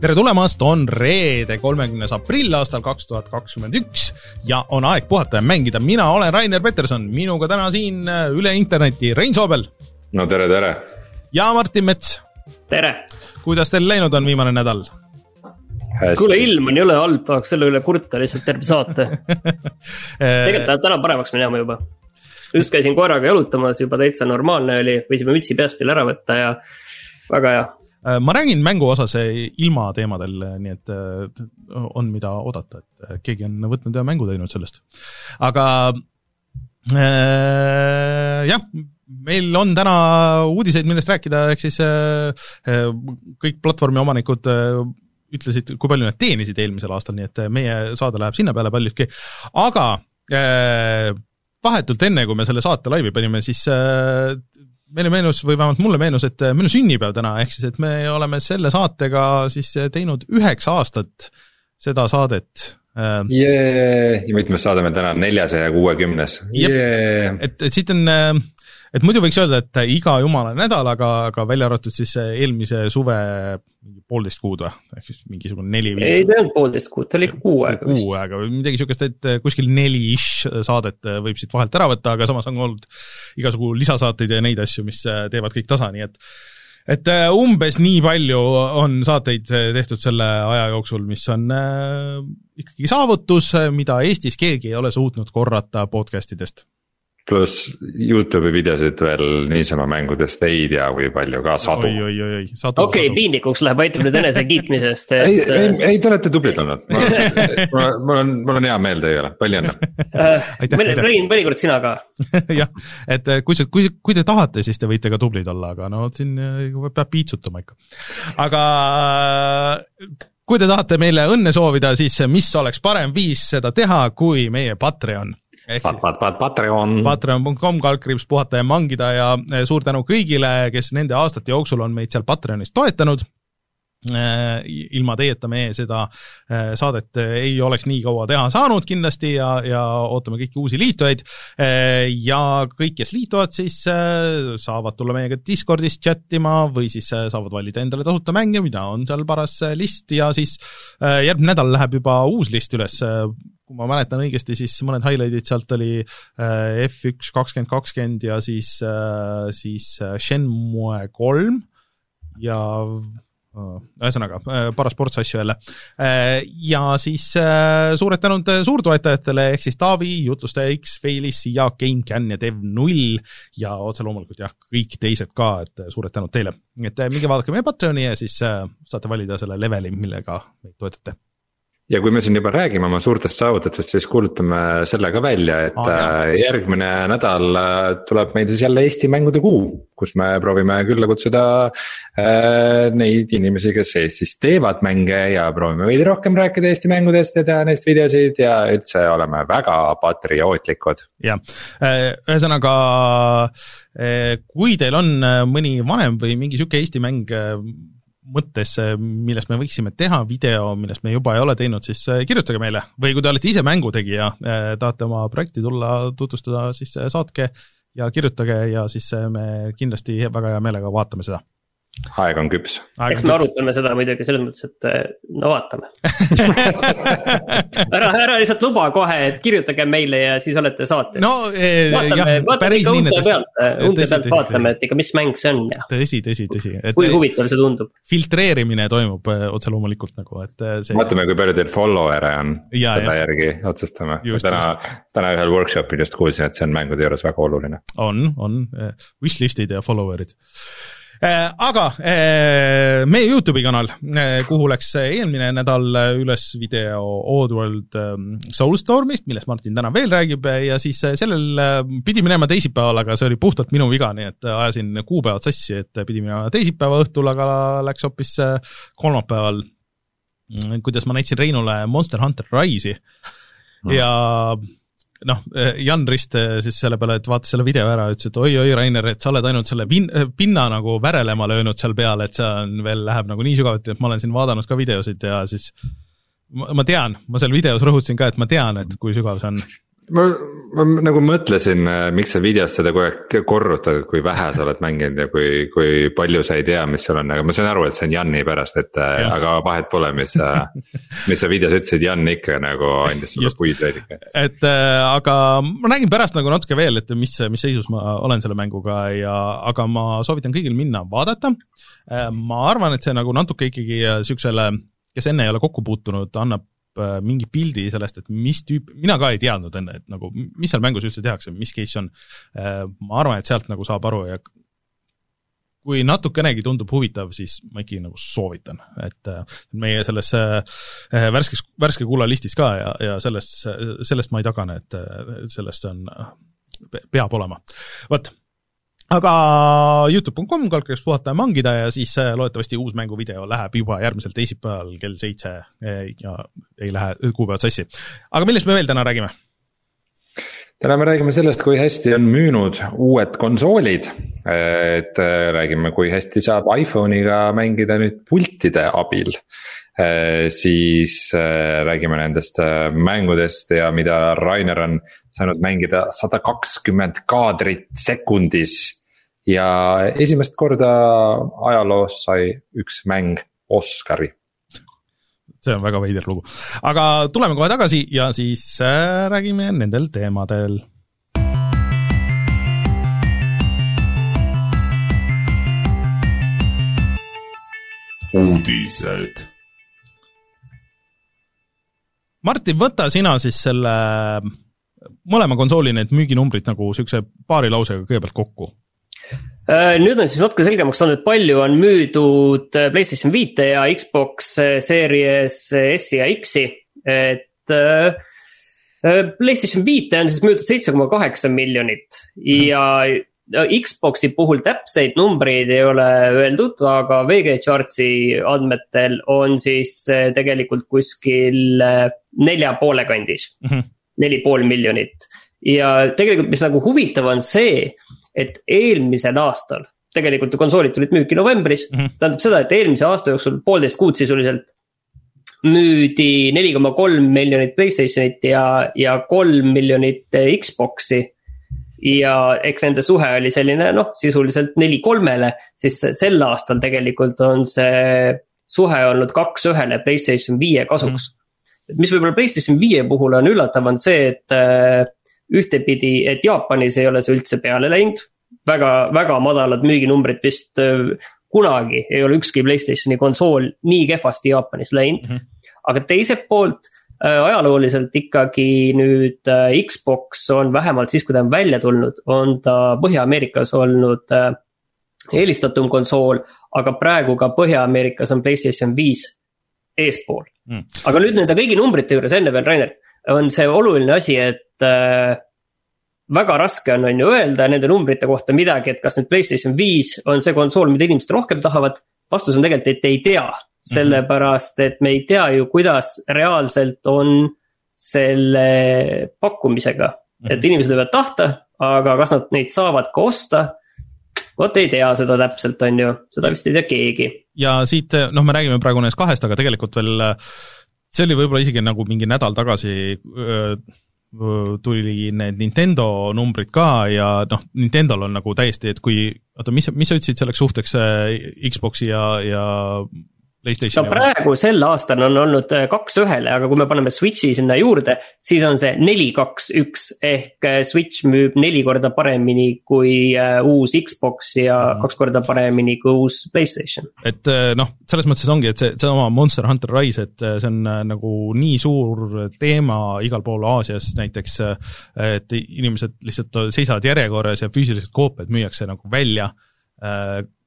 tere tulemast, on reede, kolmekümnes aprill aastal kaks tuhat kakskümmend üks ja on aeg puhata ja mängida. mina olen Rainer Peterson, minuga täna siin äh, üle interneti Rein Soobel. no tere, tere. ja Martin Mets. tere. kuidas teil läinud on viimane nädal? kuule, ilm on jõle halb, tahaks selle üle kurta lihtsalt terve saate tegelikult läheb täna paremaks minema juba. just käisin koeraga jalutamas, juba täitsa normaalne oli, võisime mütsi peast veel ära võtta ja väga hea ma räägin mängu osas äh, ilma teemadel, äh, nii et on, mida oodata, et keegi on võtnud ja mängu teinud sellest. aga äh, jah, meil on täna uudiseid, millest rääkida, ehk siis äh, kõik platvormi omanikud äh, ütlesid, kui palju nad teenisid eelmisel aastal, nii et meie saade läheb sinna peale paljudki, aga äh, vahetult enne, kui me selle saate laivi panime, siis äh, meile meenus või vähemalt mulle meenus, et meil on sünnipäev täna, ehk siis et me oleme selle saatega siis teinud üheksa aastat seda saadet yeah.. ja mitmes saade meil täna on, neljasaja kuuekümnes. et, et siit on et muidu võiks öelda, et iga jumala nädal, aga, aga välja arvatud siis eelmise suve poolteist kuud või, ehk siis mingisugune neli-viis. ei, ta ei olnud poolteist kuud, ta oli kuu aega vist. kuu aega või midagi niisugust, et kuskil neli-ish saadet võib siit vahelt ära võtta, aga samas on olnud igasugu lisasaateid ja neid asju, mis teevad kõik tasa, nii et et umbes nii palju on saateid tehtud selle aja jooksul, mis on äh, ikkagi saavutus, mida Eestis keegi ei ole suutnud korrata podcast idest pluss Youtube'i videosid veel niisama mängudest ei tea, kui palju ka sadu. okei piinlikuks läheb, aitab nüüd enese kiitmisest et.... ei, ei, ei, te olete tublid olnud. mul on, mul on hea meel teie üle, palju õnne uh,. Rein, mõnikord sina ka. jah, et kui see, kui, kui te tahate, siis te võite ka tublid olla, aga no siin äh, peab piitsutama ikka. aga kui te tahate meile õnne soovida, siis mis oleks parem viis seda teha, kui meie Patreon Pat, pat, pat, Patreon. Patreon.com, kaldkriips puhata ja mangida ja eh, suur tänu kõigile, kes nende aastate jooksul on meid seal Patreonis toetanud eh, ilma teieta me seda eh, saadet ei oleks nii kaua teha saanud kindlasti ja, ja ootame kõiki uusi liitujaid. ja kõik, kes liituvad, siis saavad tulla meiega Discordis chat ima või siis saavad valida endale tasuta mänge, mida on seal paras list ja siis järgmine nädal läheb juba uus list üles kui ma mäletan õigesti, siis mõned highlight'id sealt oli äh, F1 kakskümmend kakskümmend ja siis, äh, siis äh, Shenmue kolm ja ühesõnaga, paras ports asju jälle. Ja siis suured tänud suurtoetajatele, ehk siis Taavi, Jutlustaja X, Feilis, Siia, GameCAN ja Dev0 ja otse loomulikult jah, kõik teised ka, et suured tänud teile. et minge vaadake meie Patreoni ja siis saate valida selle leveli, millega meid toetate ja kui me siin juba räägime oma suurtest saavutustest, siis kuulutame selle ka välja, et ah, järgmine nädal äh, tuleb meil siis jälle Eesti mängude kuu. kus me proovime külla kutsuda äh, neid inimesi, kes Eestis teevad mänge ja proovime veidi rohkem rääkida Eesti mängudest ja teha neist videosid ja üldse oleme väga patriootlikud. jah, ühesõnaga kui teil on mõni vanem või mingi sihuke Eesti mäng mõttes, millest me võiksime teha video, millest me juba ei ole teinud, siis äh, kirjutage meile. Või kui te olete ise mängutegija, äh, tahate oma projekti tulla tutvustada, siis saatke ja kirjutage ja siis me kindlasti väga hea meelega vaatame seda aeg on küps. eks me arutame seda muidugi selles mõttes, et eh, no vaatame ära, ära lihtsalt luba kohe, et kirjutage meile ja siis olete saates. no eh, vaatame, jah, päris nii need asjad. unde pealt vaatame, et ikka, mis mäng see on ja. tõsi, tõsi, tõsi. kui huvitav see tundub. filtreerimine toimub eh, otse loomulikult nagu, et see. vaatame, kui palju teil follower'e on, selle ja. järgi otsustame. täna, täna ühel workshop'il just kuulsin, et see on mängude juures väga oluline. on, on, wishlist'id ja follower'id aga äh, meie Youtube'i kanal, äh, kuhu läks eelmine nädal üles video Oddworld ähm, Soulstormist, millest Martin täna veel räägib ja siis sellel pidi minema teisipäeval, aga see oli puhtalt minu viga, nii et ajasin kuupäevad sassi, et pidi minema teisipäeva õhtul, aga läks hoopis kolmapäeval, kuidas ma näitasin Reinule Monster Hunter Rise'i mm. Noh, Jan Rist eh, siis selle peale, et vaatas selle video ära, ütles, et oi-oi, Rainer, et sa oled ainult selle vin-, pinna nagu värelema löönud seal peal, et see on veel, läheb nagu nii sügavuti, et ma olen siin vaadanud ka videosid ja siis ma, ma tean, ma seal videos rõhutasin ka, et ma tean, et kui sügav see on. Ma, ma nagu mõtlesin, äh, miks sa videos seda kogu aeg korrutad, et kui vähe sa oled mänginud ja kui, kui palju sa ei tea, mis seal on, aga ma sain aru, et see on Janni pärast, et äh, ja. aga vahet pole, mis sa mis sa videos ütlesid, Jan ikka nagu andis sulle puid veidike. et äh, aga ma nägin pärast nagu natuke veel, et mis, mis seisus ma olen selle mänguga ja, aga ma soovitan kõigil minna vaadata äh,. ma arvan, et see nagu natuke ikkagi siuksele, kes enne ei ole kokku puutunud, annab mingi pildi sellest, et mis tüüp, mina ka ei teadnud enne, et nagu mis seal mängus üldse tehakse, mis case on. Äh, ma arvan, et sealt nagu saab aru ja kui natukenegi tundub huvitav, siis ma ikkagi nagu soovitan, et äh, meie selles värskes, värske kulla listis ka ja, ja sellest, sellest ma ei tagane, et sellest on, peab olema. vot aga Youtube.com, kalkaks puhata ja mangida ja siis äh, loodetavasti uus mänguvideo läheb juba järgmisel teisipäeval kell seitse äh, ja ei lähe kuupäevad sassi. aga millest me veel täna räägime? täna me räägime sellest, kui hästi on müünud uued konsoolid. et äh, räägime, kui hästi saab iPhone'iga mängida nüüd pultide abil. siis räägime nendest mängudest ja mida Rainer on saanud mängida sada kakskümmend kaadrit sekundis ja esimest korda ajaloos sai üks mäng Oscari see on väga veider lugu, aga tuleme kohe tagasi ja siis äh, räägime nendel teemadel. uudised. Martin, võta sina siis selle mõlema konsooli need müüginumbrid nagu niisuguse paari lausega kõigepealt kokku nüüd on siis natuke selgemaks saanud, et palju on müüdud äh, Playstation viite ja Xbox äh, Series S-i ja X-i, et. Playstation viite on siis müüdud seitse koma kaheksa miljonit ja Xbox'i puhul täpseid numbreid ei ole öeldud, aga VG Chartsi andmetel on siis tegelikult kuskil nelja poole kandis mm, -hmm. neli pool miljonit. ja tegelikult, mis nagu huvitav on see et eelmisel aastal, tegelikult ju konsoolid tulid müüki novembris mm, -hmm. tähendab seda, et eelmise aasta jooksul poolteist kuud sisuliselt müüdi neli koma kolm miljonit Playstationit ja, ja kolm miljonit Xbox'i. ja eks nende suhe oli selline noh, sisuliselt neli kolmele, siis sel aastal tegelikult on see suhe olnud kaks ühele Playstation viie kasuks mm. -hmm. mis võib-olla Playstation viie puhul on üllatav, on see, et äh, ühtepidi, et Jaapanis ei ole see üldse peale läinud. väga, väga madalad müüginumbrid vist äh, kunagi ei ole ükski Playstationi konsool nii kehvasti Jaapanis läinud mm. -hmm. aga teiselt poolt äh, ajalooliselt ikkagi nüüd äh, Xbox on vähemalt siis, kui ta on välja tulnud, on ta Põhja-Ameerikas olnud eelistatum konsool, aga praegu ka Põhja-Ameerikas on Playstation viis eespool mm.. aga nüüd nende kõigi numbrite juures enne veel, Rainer, on see oluline asi, et äh, väga raske on, on ju öelda nende numbrite kohta midagi, et kas nüüd Playstation viis on see konsool, mida inimesed rohkem tahavad. vastus on tegelikult, et ei tea, sellepärast et me ei tea ju, kuidas reaalselt on selle pakkumisega. et mhm. inimesed võivad tahta, aga kas nad neid saavad ka osta vot ei tea seda täpselt, on ju, seda vist ei tea keegi. ja siit, noh, me räägime praegu nendest kahest, aga tegelikult veel see oli võib-olla isegi nagu mingi nädal tagasi öö, tuli need Nintendo numbrid ka ja noh, Nintendo'l on nagu täiesti, et kui, oota, mis, mis sa ütlesid selleks suhteks Xbox'i ja, ja no praegu sel aastal on olnud äh, kaks ühele, aga kui me paneme Switch'i sinna juurde, siis on see neli, kaks, üks ehk äh, Switch müüb neli korda paremini kui äh, uus Xbox ja mm. kaks korda paremini kui uus Playstation. et noh, selles mõttes ongi, et see, seesama Monster Hunter Rise, et see on nagu nii suur teema igal pool Aasias näiteks, et inimesed lihtsalt seisavad järjekorras ja füüsilised koopiad müüakse nagu välja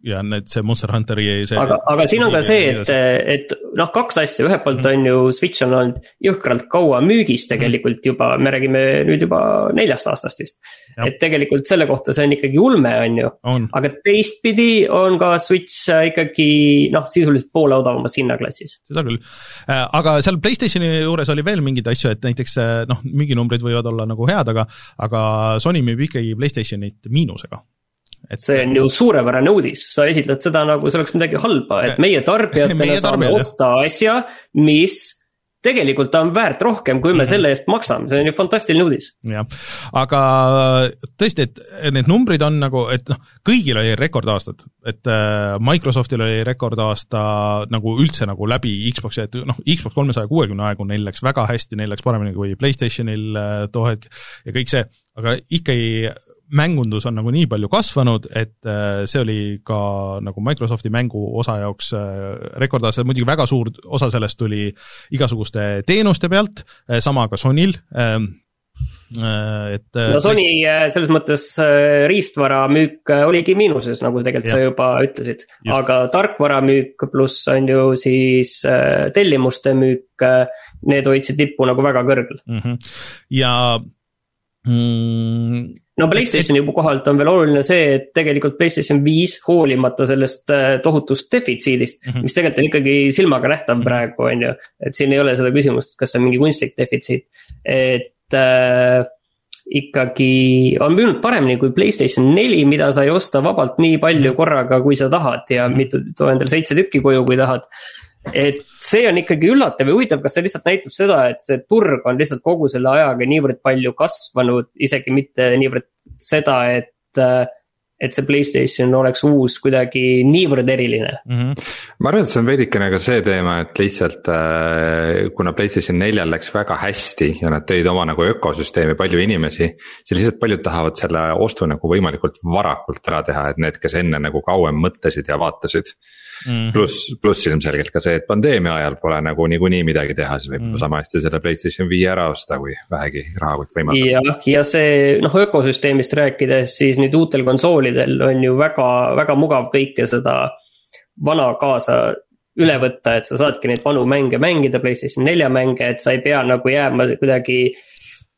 ja need, see Monster Hunteri see aga, aga siin on ka see, et, et noh, kaks asja, ühelt poolt on ju Switch on olnud jõhkralt kaua müügis tegelikult juba, me räägime nüüd juba neljast aastast vist. et tegelikult selle kohta see on ikkagi ulme, on ju. aga teistpidi on ka Switch ikkagi noh, sisuliselt poole odavamas hinnaklassis. seda küll, äh, aga seal Playstationi juures oli veel mingeid asju, et näiteks äh, noh, müüginumbrid võivad olla nagu head, aga, aga Sony müüb ikkagi Playstationit miinusega et see on ju suurepärane uudis, sa esitled seda nagu see oleks midagi halba, et meie tarbijatena saame osta asja, mis tegelikult on väärt rohkem, kui me -hmm. selle eest maksame, see on ju fantastiline uudis. jah, aga tõesti, et need numbrid on nagu, et noh, kõigil oli rekordaastad, et äh, Microsoftil oli rekordaasta nagu üldse nagu läbi Xbox'i, et noh, Xbox kolmesaja kuuekümne aegu neil läks väga hästi, neil läks paremini kui Playstationil äh, too hetk ja kõik see, aga ikkagi mängundus on nagu nii palju kasvanud, et äh, see oli ka nagu Microsofti mängu osa jaoks äh, rekordaasta, muidugi väga suur osa sellest tuli igasuguste teenuste pealt, äh, sama ka Sonyl ähm, et no Sony selles mõttes riistvara müük oligi miinuses, nagu tegelikult ja. sa juba ütlesid. aga tarkvara müük pluss on ju siis tellimuste müük, need hoidsid tippu nagu väga kõrgel mm. -hmm. ja mm, no Playstationi kohalt on veel oluline see, et tegelikult Playstation viis, hoolimata sellest äh, tohutust defitsiidist mm, -hmm. mis tegelikult on ikkagi silmaga nähtav mhm. praegu, on ju. et siin ei ole seda küsimust, kas see on mingi kunstlik defitsiit, et äh, ikkagi on müünud paremini kui Playstation neli, mida sai osta vabalt nii palju mhm. korraga, kui sa tahad ja mhm. mitu, too endale seitse tükki koju, kui tahad et see on ikkagi üllatav ja huvitav, kas see lihtsalt näitab seda, et see turg on lihtsalt kogu selle ajaga niivõrd palju kasvanud, isegi mitte niivõrd seda, et et see Playstation oleks uus kuidagi niivõrd eriline mm. -hmm. ma arvan, et see on veidikene ka see teema, et lihtsalt äh, kuna Playstation neljal läks väga hästi ja nad tõid oma nagu ökosüsteemi palju inimesi. siis lihtsalt paljud tahavad selle ostu nagu võimalikult varakult ära teha, et need, kes enne nagu kauem mõtlesid ja vaatasid mm.. pluss, pluss ilmselgelt ka see, et pandeemia ajal pole nagu niikuinii midagi teha, siis võib mm. sama hästi selle Playstation viie ära osta, kui vähegi rahakott võimaldab. jah, ja see noh, ökosüsteemist rääkides, siis nüüd uutel konsoolidel on ju väga, väga mugav kõike seda vana kaasa üle võtta, et sa saadki neid vanu mänge mängida, Playstation nelja mänge, et sa ei pea nagu jääma kuidagi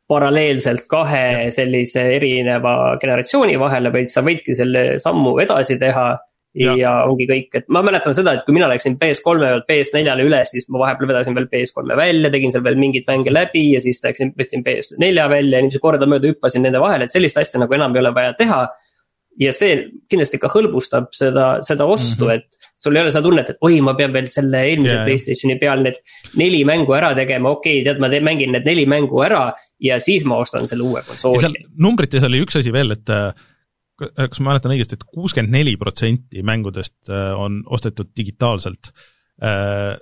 paralleelselt kahe sellise erineva generatsiooni vahele, vaid sa võidki selle sammu edasi teha ja. ja ongi kõik, et ma mäletan seda, et kui mina läksin PS3-e pealt PS4-le üle, siis ma vahepeal vedasin veel PS3-e välja, tegin seal veel mingeid mänge läbi ja siis läksin, võtsin PS4 välja ja niiviisi kordamööda hüppasin nende vahele, et sellist asja nagu enam ei ole vaja teha. ja see kindlasti ka hõlbustab seda, seda ostu mm, -hmm. et sul ei ole seda tunnet, et oi, ma pean veel selle eelmise yeah. Playstationi peal need neli mängu ära tegema, okei okay,, tead, ma teen, mängin need neli mängu ära ja siis ma ostan selle uue konsooli. numbrites oli üks asi veel, et Äh, kas ma mäletan õigesti et, kuuskümmend neli protsenti mängudest äh, on ostetud digitaalselt. Äh,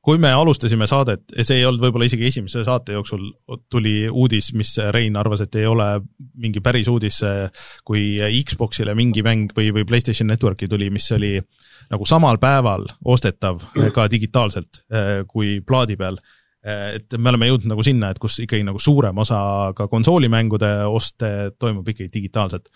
kui me alustasime saadet see ei olnud võib-olla isegi esimese saate jooksul, tuli uudis, mis Rein arvas, et ei ole mingi päris uudis, kui Xboxile mingi mäng või, või PlayStation Networki tuli, mis oli nagu samal päeval ostetav ka digitaalselt kui plaadi peal et me oleme jõudnud nagu sinna, et kus ikkagi nagu suurem osa ka konsoolimängude oste toimub ikkagi digitaalselt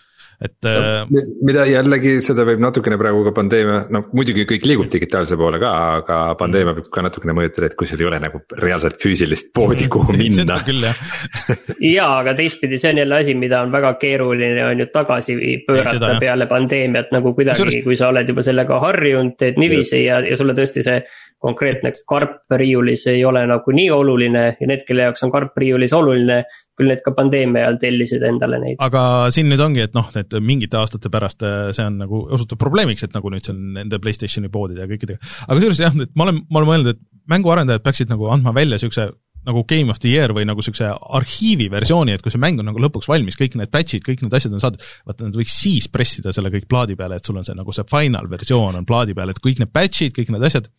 et no,. Äh, mida jällegi, seda võib natukene praegu ka pandeemia, no muidugi kõik liigub digitaalse poole ka, aga pandeemia võib ka natukene mõjutada, et kui sul ei ole nagu reaalselt füüsilist poodi, kuhu minna. seda küll jah ja, aga teistpidi, see on jälle asi, mida on väga keeruline on ju tagasi pöörata seda, peale pandeemiat nagu kuidagi, kui sa oled juba sellega harjunud, teed niiviisi ja, ja sulle tõesti see konkreetne karp riiulis ei ole nagu nii oluline ja need, kelle jaoks on karp riiulis oluline, küll need ka pandeemia ajal tellisid endale neid. aga siin nüüd ongi, et noh, et mingite aastate pärast äh, see on nagu osutub probleemiks, et nagu nüüd see on nende Playstationi poodide ja kõikidega. aga kusjuures jah, et ma olen, ma olen mõelnud, et mänguarendajad peaksid nagu andma välja niisuguse nagu Game of the Year või nagu niisuguse arhiivi versiooni, et kui see mäng on nagu lõpuks valmis, kõik need patch'id, kõik need asjad on saadud, vaata nad võiks siis pressida selle kõik plaadi peale, et sul on see nagu see final versioon on plaadi peal, et kõik need patch'id, kõik need asjad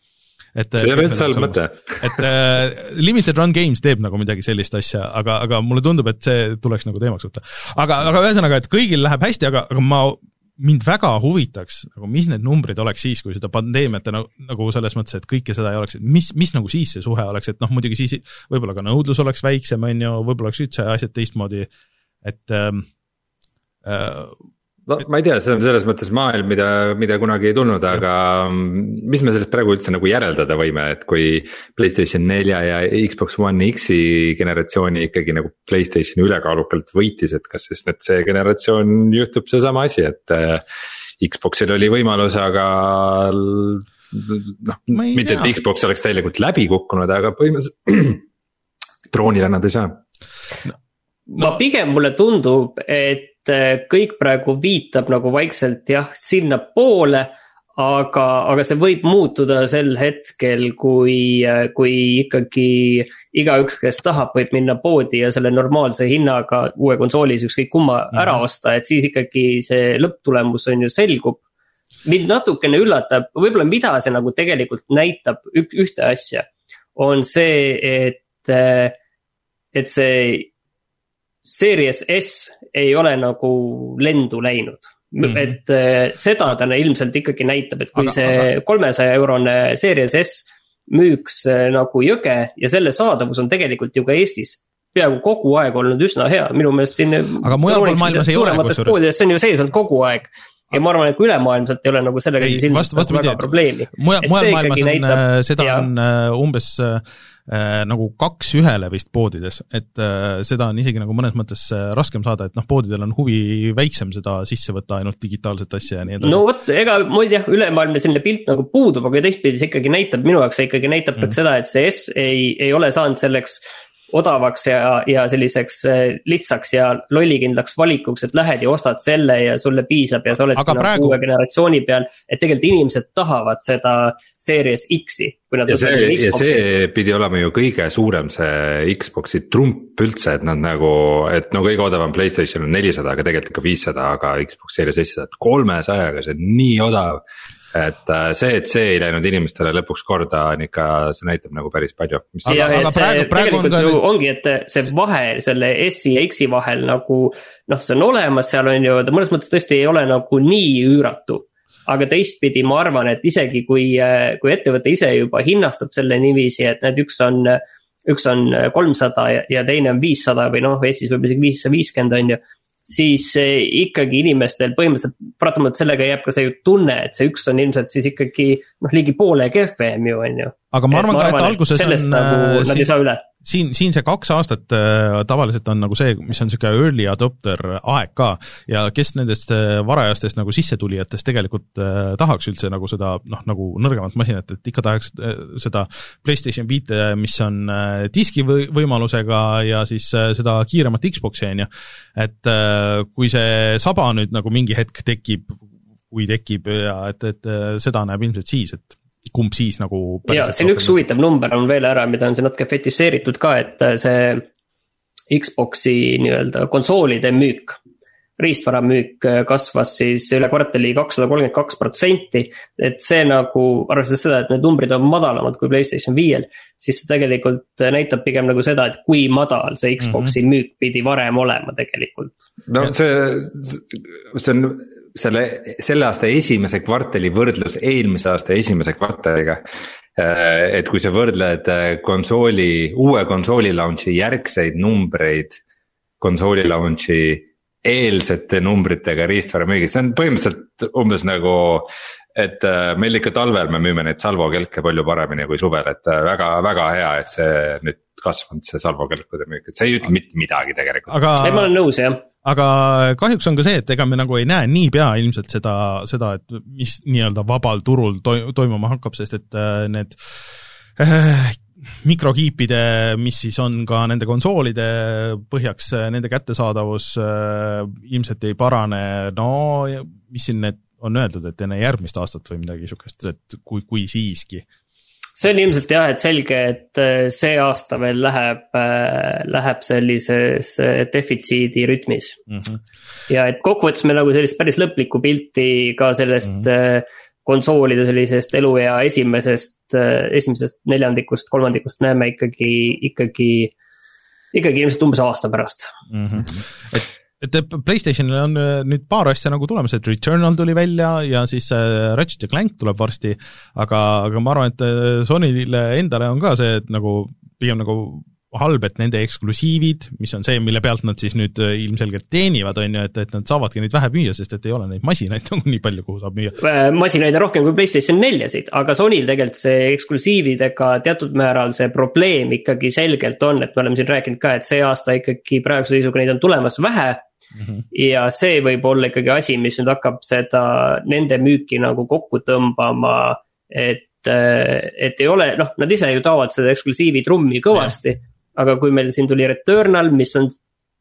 et see on täitsa halb mõte. et äh, Limited Run Games teeb nagu midagi sellist asja, aga, aga mulle tundub, et see tuleks nagu teemaks võtta. aga, aga ühesõnaga, et kõigil läheb hästi, aga, aga ma mind väga huvitaks, nagu mis need numbrid oleks siis, kui seda pandeemiat nagu, nagu selles mõttes, et kõike seda ei oleks, et mis, mis nagu siis see suhe oleks, et noh, muidugi siis võib-olla ka nõudlus oleks väiksem, on ju, võib-olla oleks üldse asjad teistmoodi, et ähm, äh, no ma ei tea, see on selles mõttes maailm, mida, mida kunagi ei tulnud, aga mis me sellest praegu üldse nagu järeldada võime, et kui Playstation nelja ja Xbox One X-i generatsiooni ikkagi nagu Playstation ülekaalukalt võitis, et kas siis nüüd see generatsioon juhtub seesama asi, et äh, Xbox'il oli võimalus, aga noh, mitte et Xbox oleks täielikult läbi kukkunud, aga põhimõtteliselt troonile nad ei saa. No.. ma pigem mulle tundub, et Eh, kõik praegu viitab nagu vaikselt jah, sinnapoole. aga, aga see võib muutuda sel hetkel, kui, kui ikkagi igaüks, kes tahab, võib minna poodi ja selle normaalse hinnaga uue konsoolis ükskõik kumma mm -hmm. ära osta, et siis ikkagi see lõpptulemus on ju selgub. mind natukene üllatab, võib-olla mida see nagu tegelikult näitab, ühte asja, on see, et, et see Series S ei ole nagu lendu läinud Mm -hmm. et äh, seda ta ilmselt ikkagi näitab, et kui aga, see kolmesaja eurone Series S müüks äh, nagu jõge ja selle saadavus on tegelikult ju ka Eestis peaaegu kogu aeg olnud üsna hea, minu meelest siin. aga mujal pool maailmas ei ole kusjuures. see on ju sees olnud kogu aeg ja ma arvan, et kui ülemaailmselt ei ole nagu sellega siis ilmselt nagu väga probleemi. mujal, mujal maailmas on, äh, seda ja. on umbes äh, nagu kaks ühele vist poodides, et äh, seda on isegi nagu mõnes mõttes äh, raskem saada, et noh, poodidel on huvi väiksem seda sisse võtta, ainult digitaalset asja ja nii edasi. no vot, ega mul jah, ülemaailmne selline pilt nagu puudub, aga teistpidi see ikkagi näitab, minu jaoks see ikkagi näitab mm. seda, et see S ei, ei ole saanud selleks odavaks ja, ja selliseks äh, lihtsaks ja lollikindlaks valikuks, et lähed ja ostad selle ja sulle piisab ja sa oledki nagu praegu... uue generatsiooni peal. et tegelikult inimesed tahavad seda Series X-i. ja see, ja see pidi olema ju kõige suurem see Xbox'i trump üldse, et nad nagu, et no kõige odavam Playstation on nelisada, aga tegelikult ikka viissada, aga Xbox Series S, et kolmesajaga, see on nii odav et äh, see, et see ei läinud inimestele lõpuks korda, on ikka, see näitab nagu päris palju. ja, et see praegu, tegelikult on ju nüüd... ongi, et see vahe selle S-i ja X-i vahel nagu noh, see on olemas, seal on ju, ta mõnes mõttes tõesti ei ole nagu nii üüratu aga teistpidi ma arvan, et isegi kui, kui ettevõte ise juba hinnastab selle niiviisi, et need üks on, üks on kolmsada ja, ja teine on viissada või noh, Eestis võib-olla isegi viissada viiskümmend on ju siis ikkagi inimestel põhimõtteliselt paratamatult sellega jääb ka see tunne, et see üks on ilmselt siis ikkagi noh, ligi poole kehvem ju on ju. aga ma arvan ka, et alguses on. nagu äh, nad ei saa üle siin, siin see kaks aastat äh, tavaliselt on nagu see, mis on niisugune early adopter aeg ka ja kes nendest äh, varajastest nagu sissetulijatest tegelikult äh, tahaks üldse nagu seda noh, nagu nõrgemat masinat, et ikka tahaks äh, seda PlayStation viite, mis on äh, diski või, võimalusega ja siis äh, seda kiiremat Xbox'i, on ju. et äh, kui see saba nüüd nagu mingi hetk tekib, kui tekib ja et, et äh, seda näeb ilmselt siis, et kumb siis nagu. ja siin üks huvitav number on veel ära, mida on siin natuke fetišeeritud ka, et äh, see Xbox'i nii-öelda konsoolide müük. riistvara müük äh, kasvas siis üle kvartali kakssada kolmkümmend kaks protsenti. et see nagu, arvestades seda, et need numbrid on madalamad kui Playstation viiel. siis see tegelikult äh, näitab pigem nagu seda, et kui madal see Xbox'i mm -hmm. müük pidi varem olema tegelikult. no see, see on selle, selle aasta esimese kvartali võrdlus eelmise aasta esimese kvartaliga. Äh, et kui sa võrdled äh, konsooli, uue konsooli launch'i järgseid numbreid konsooli launch'i eelsete numbritega riistvara müügis, see on põhimõtteliselt umbes nagu. et äh, meil ikka talvel me müüme neid Salvo kelke palju paremini kui suvel, et väga, väga hea, et see nüüd kasvanud, see Salvo kelkude müük, et see ei ütle mitte midagi tegelikult. aga. ei, ma olen nõus jah aga kahjuks on ka see, et ega me nagu ei näe niipea ilmselt seda, seda, et mis nii-öelda vabal turul toi-, toimuma hakkab, sest et äh, need äh, mikrokiipide, mis siis on ka nende konsoolide põhjaks, äh, nende kättesaadavus äh, ilmselt ei parane, no mis siin need on öeldud, et enne järgmist aastat või midagi niisugust, et kui, kui siiski see on ilmselt jah, et selge, et äh, see aasta veel läheb, äh, läheb sellises äh, defitsiidi rütmis mm. -hmm. ja et kokkuvõttes me nagu sellist päris lõplikku pilti ka sellest mm -hmm. konsoolide sellisest eluea esimesest, esimesest neljandikust, kolmandikust näeme ikkagi, ikkagi, ikkagi ilmselt umbes aasta pärast mm. -hmm. et et Playstationil on äh, nüüd paar asja nagu tulemas, et Returnal tuli välja ja siis äh, Ratchet ja Clank tuleb varsti, aga, aga ma arvan, et äh, Sonyle endale on ka see, et nagu pigem nagu halb, et nende eksklusiivid, mis on see, mille pealt nad siis nüüd ilmselgelt teenivad, on ju, et, et nad saavadki neid vähe müüa, sest et ei ole neid masinaid nagu nii palju, kuhu saab müüa. masinaid on rohkem kui PlayStation neljasid, aga Sonyl tegelikult see eksklusiividega teatud määral see probleem ikkagi selgelt on, et me oleme siin rääkinud ka, et see aasta ikkagi praeguse seisuga neid on tulemas vähe Mm -hmm. ja see võib olla ikkagi asi, mis nüüd hakkab seda, nende müüki nagu kokku tõmbama. et, et ei ole, noh, nad ise ju taovad seda eksklusiivi trummi kõvasti. Aga kui meil siin tuli Returnal, mis on,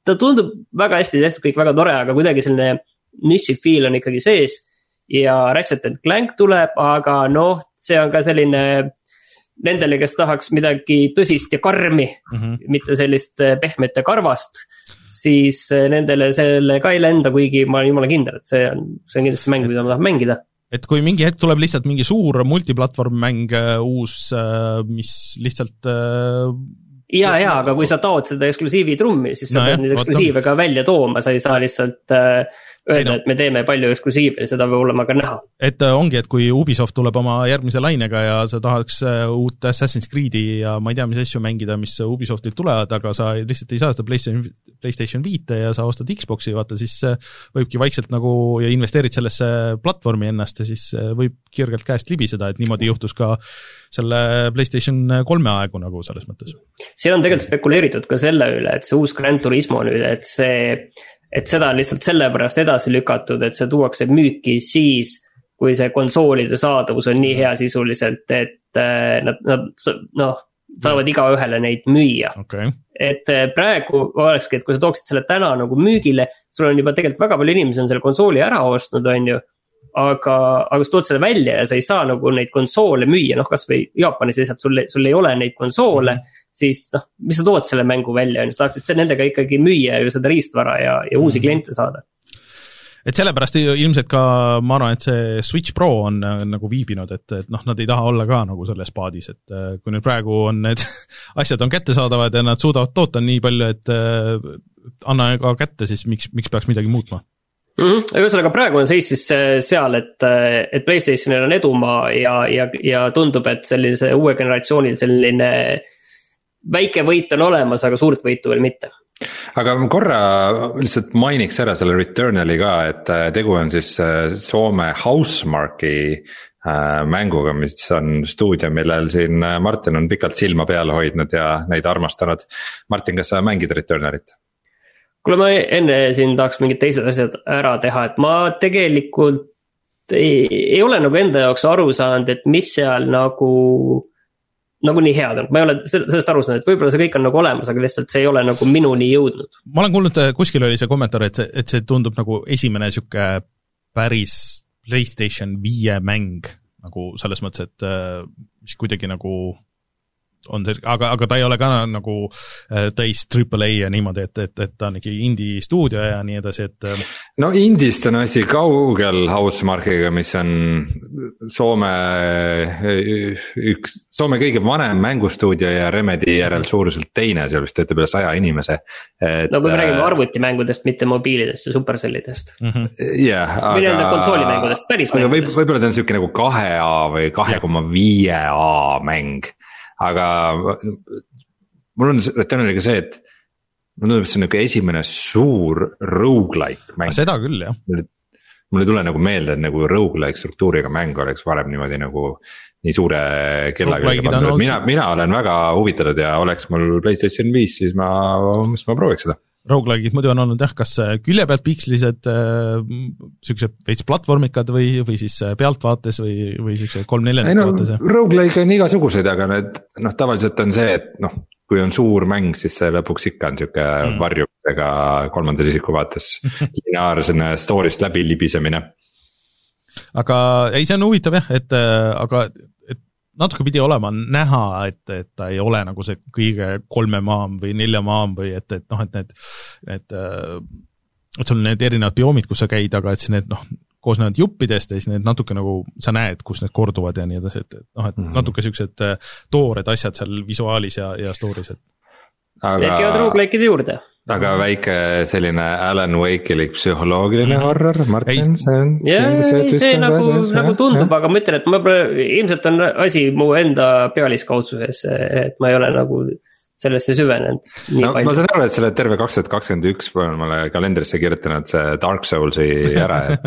ta tundub väga hästi tehtud, kõik väga tore, aga kuidagi selline niši feel on ikkagi sees. ja Ratchet and Clank tuleb, aga noh, see on ka selline nendele, kes tahaks midagi tõsist ja karmi mm, -hmm. mitte sellist äh, pehmet ja karvast. siis äh, nendele selle ka ei lenda, kuigi ma olen jumala kindel, et see on, see on kindlasti mäng, mida ma tahan mängida et kui mingi hetk tuleb lihtsalt mingi suur multiplatvorm mäng äh, uus, mis lihtsalt ja, ja aga kui sa taod seda eksklusiivi trummi, siis sa no, pead jah, neid eksklusiive ka välja tooma, sa ei saa lihtsalt äh, öelda, et me teeme palju eksklusiive ja seda peab olema ka näha. et äh, ongi, et kui Ubisoft tuleb oma järgmise lainega ja sa tahaks äh, uut Assassin's Creed'i ja ma ei tea, mis asju mängida, mis Ubisoftilt tulevad, aga sa lihtsalt ei saa seda PlayStation, PlayStation viite ja sa ostad Xbox'i, vaata siis äh, võibki vaikselt nagu ja investeerid sellesse platvormi ennast ja siis võib kirgelt käest libiseda, et niimoodi juhtus ka selle PlayStation kolme aegu nagu selles mõttes. siin on tegelikult spekuleeritud ka selle üle, et see uus Gran Turismo nüüd, et see et seda on lihtsalt sellepärast edasi lükatud, et see tuuakse müüki siis, kui see konsoolide saadavus on nii hea sisuliselt, et äh, nad, nad noh, saavad igaühele neid müüa. Okay.. et äh, praegu olekski, et kui sa tooksid selle täna nagu müügile, sul on juba tegelikult väga palju inimesi on selle konsooli ära ostnud, on ju aga, aga sa tood selle välja ja sa ei saa nagu neid konsoole müüa, noh kasvõi Jaapanis lihtsalt sul, sul ei ole neid konsoole siis noh, mis sa tood selle mängu välja, on ju, sa tahaksid nendega ikkagi müüa ju seda riistvara ja, ja uusi -hmm. kliente saada et sellepärast ilmselt ka ma arvan, et see Switch Pro on nagu viibinud, et, et noh, nad ei taha olla ka nagu selles paadis, et äh, kui nüüd praegu on need asjad on kättesaadavad ja nad suudavad toota nii palju, et äh, anna ka kätte, siis miks, miks peaks midagi muutma mm -hmm.. ühesõnaga praegu on seis siis äh, seal, et, äh, et Playstationil on edumaa ja, ja, ja tundub, et sellise uue generatsioonil selline väike võit on olemas, aga suurt võitu veel mitte aga korra lihtsalt mainiks ära selle Returnali ka, et äh, tegu on siis Soome Housemarque'i mänguga, mis on stuudio, millel siin Martin on pikalt silma peal hoidnud ja neid armastanud. Martin, kas sa mängid Returnalit? Kuule, ma enne siin tahaks mingid teised asjad ära teha, et ma tegelikult ei, ei ole nagu enda jaoks aru saanud, et mis seal nagu nagu nii head on, ma ei ole sellest aru saanud, et võib-olla see kõik on nagu olemas, aga lihtsalt see ei ole nagu minuni jõudnud. ma olen kuulnud, kuskil oli see kommentaar, et see, et see tundub nagu esimene sihuke päris Playstation viie mäng nagu selles mõttes, et mis kuidagi nagu on see, aga, aga ta ei ole ka nagu äh, täis triple A ja niimoodi, et, et, et ta on ikkagi indie stuudio ja nii edasi, et. Äh, no indist on asi kaugel Housemarque'iga, mis on Soome üks, Soome kõige vanem mängustuudio ja Remedi järel suuruselt teine, seal vist töötab üle saja inimese. no kui me räägime äh, arvutimängudest, mitte mobiilidest ja supercellidest mm. -hmm. jah, aga. või nii-öelda konsoolimängudest, päris mängudest. võib, võib-olla ta on sihuke nagu kahe A või kahe koma viie A mäng aga mul on Returnaliga see, et mulle tundub, et see on nihuke esimene suur rogu-like mäng. seda küll, jah. mul ei tule nagu meelde, et nagu rogu-like struktuuriga mäng oleks varem niimoodi nagu nii suure kellaga. mina, mina olen väga huvitatud ja oleks mul Playstation viis, siis ma, siis ma prooviks seda rogu-like'id muidu on olnud jah, kas äh, külje pealt pikslised äh,, siuksed veits platvormikad või, või siis äh, pealtvaates või, või siuksed kolm-neljandiku vaates? Rogu-like on igasuguseid, aga need noh, tavaliselt on see, et noh, kui on suur mäng, siis see lõpuks ikka on sihuke mm. varjumisega kolmandas isiku vaates lineaarsena story'st läbi libisemine. aga ei, see on huvitav jah, et äh, aga natuke pidi olema näha, et, et ta ei ole nagu see kõige kolme maam või nelja maam või et, et noh, et need, need et sul on need erinevad bioomid, kus sa käid, aga et siis need noh, koosnevad juppidest ja siis need natuke nagu, sa näed, kus need korduvad ja nii edasi, et, et noh, et mm -hmm. natuke niisugused äh, toored asjad seal visuaalis ja, ja story's, et aga.... Need käivad rogu-like'ide juurde aga väike selline Alan Wake'ilik psühholoogiline mhm. horror, Martin, see on. see nagu, nagu tundub, aga ma ütlen, et ma pole, ilmselt on asi mu enda pealiskaudsuses, et ma ei ole nagu sellesse süvenenud. no palju. ma saan aru, et selle terve kaks tuhat kakskümmend üks olen ma kalendrisse kirjutanud see Dark Souls'i ära, et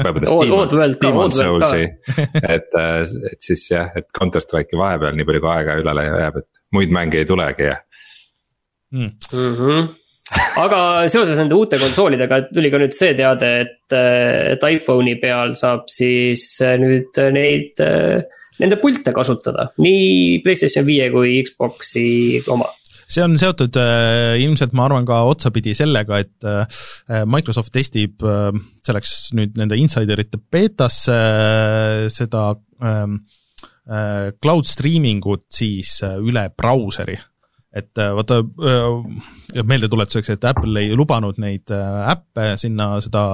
et, et siis jah, et Counter Strike'i vahepeal nii palju kui aega üle jääb, et muid mänge ei tulegi ja mm.. Mm -hmm aga seoses nende uute konsoolidega tuli ka nüüd see teade, et, et iPhone'i peal saab siis nüüd neid, nende pilte kasutada, nii Playstation viie kui Xbox'i oma. See on seotud äh, ilmselt, ma arvan, ka otsapidi sellega, et äh, Microsoft testib äh, selleks nüüd nende insiderite beetasse äh, seda äh, äh, cloud streaming ut siis äh, üle brauseri et äh, vaata äh, meeldetuletuseks, et Apple ei lubanud neid äh, äppe sinna, seda,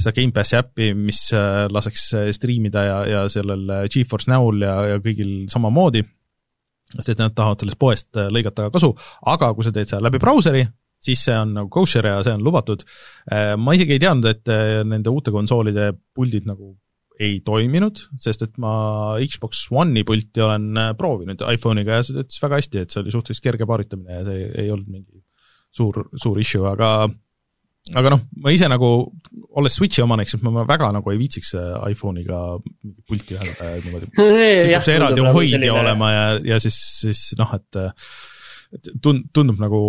seda Gamepassi äppi, mis laseks striimida ja, ja sellel Geforce Now'l ja, ja kõigil samamoodi, sest et nad tahavad sellest poest lõigata kasu, aga kui sa teed seda läbi brauseri, siis see on nagu kosher ja see on lubatud. Ma isegi ei teadnud, et nende uute konsoolide puldid nagu ei toiminud, sest et ma Xbox One'i pulti olen äh, proovinud iPhone'iga ja see töötas väga hästi, et see oli suhteliselt kerge paaritamine ja see ei olnud mingi suur, suur issue, aga aga noh, ma ise nagu, olles Switch'i omanik, siis ma väga nagu ei viitsiks äh, iPhone'iga pulti ühendada ja niimoodi. see peab see eraldi nagu hoidja olema ja, ja siis, siis noh, et tund-, tundub nagu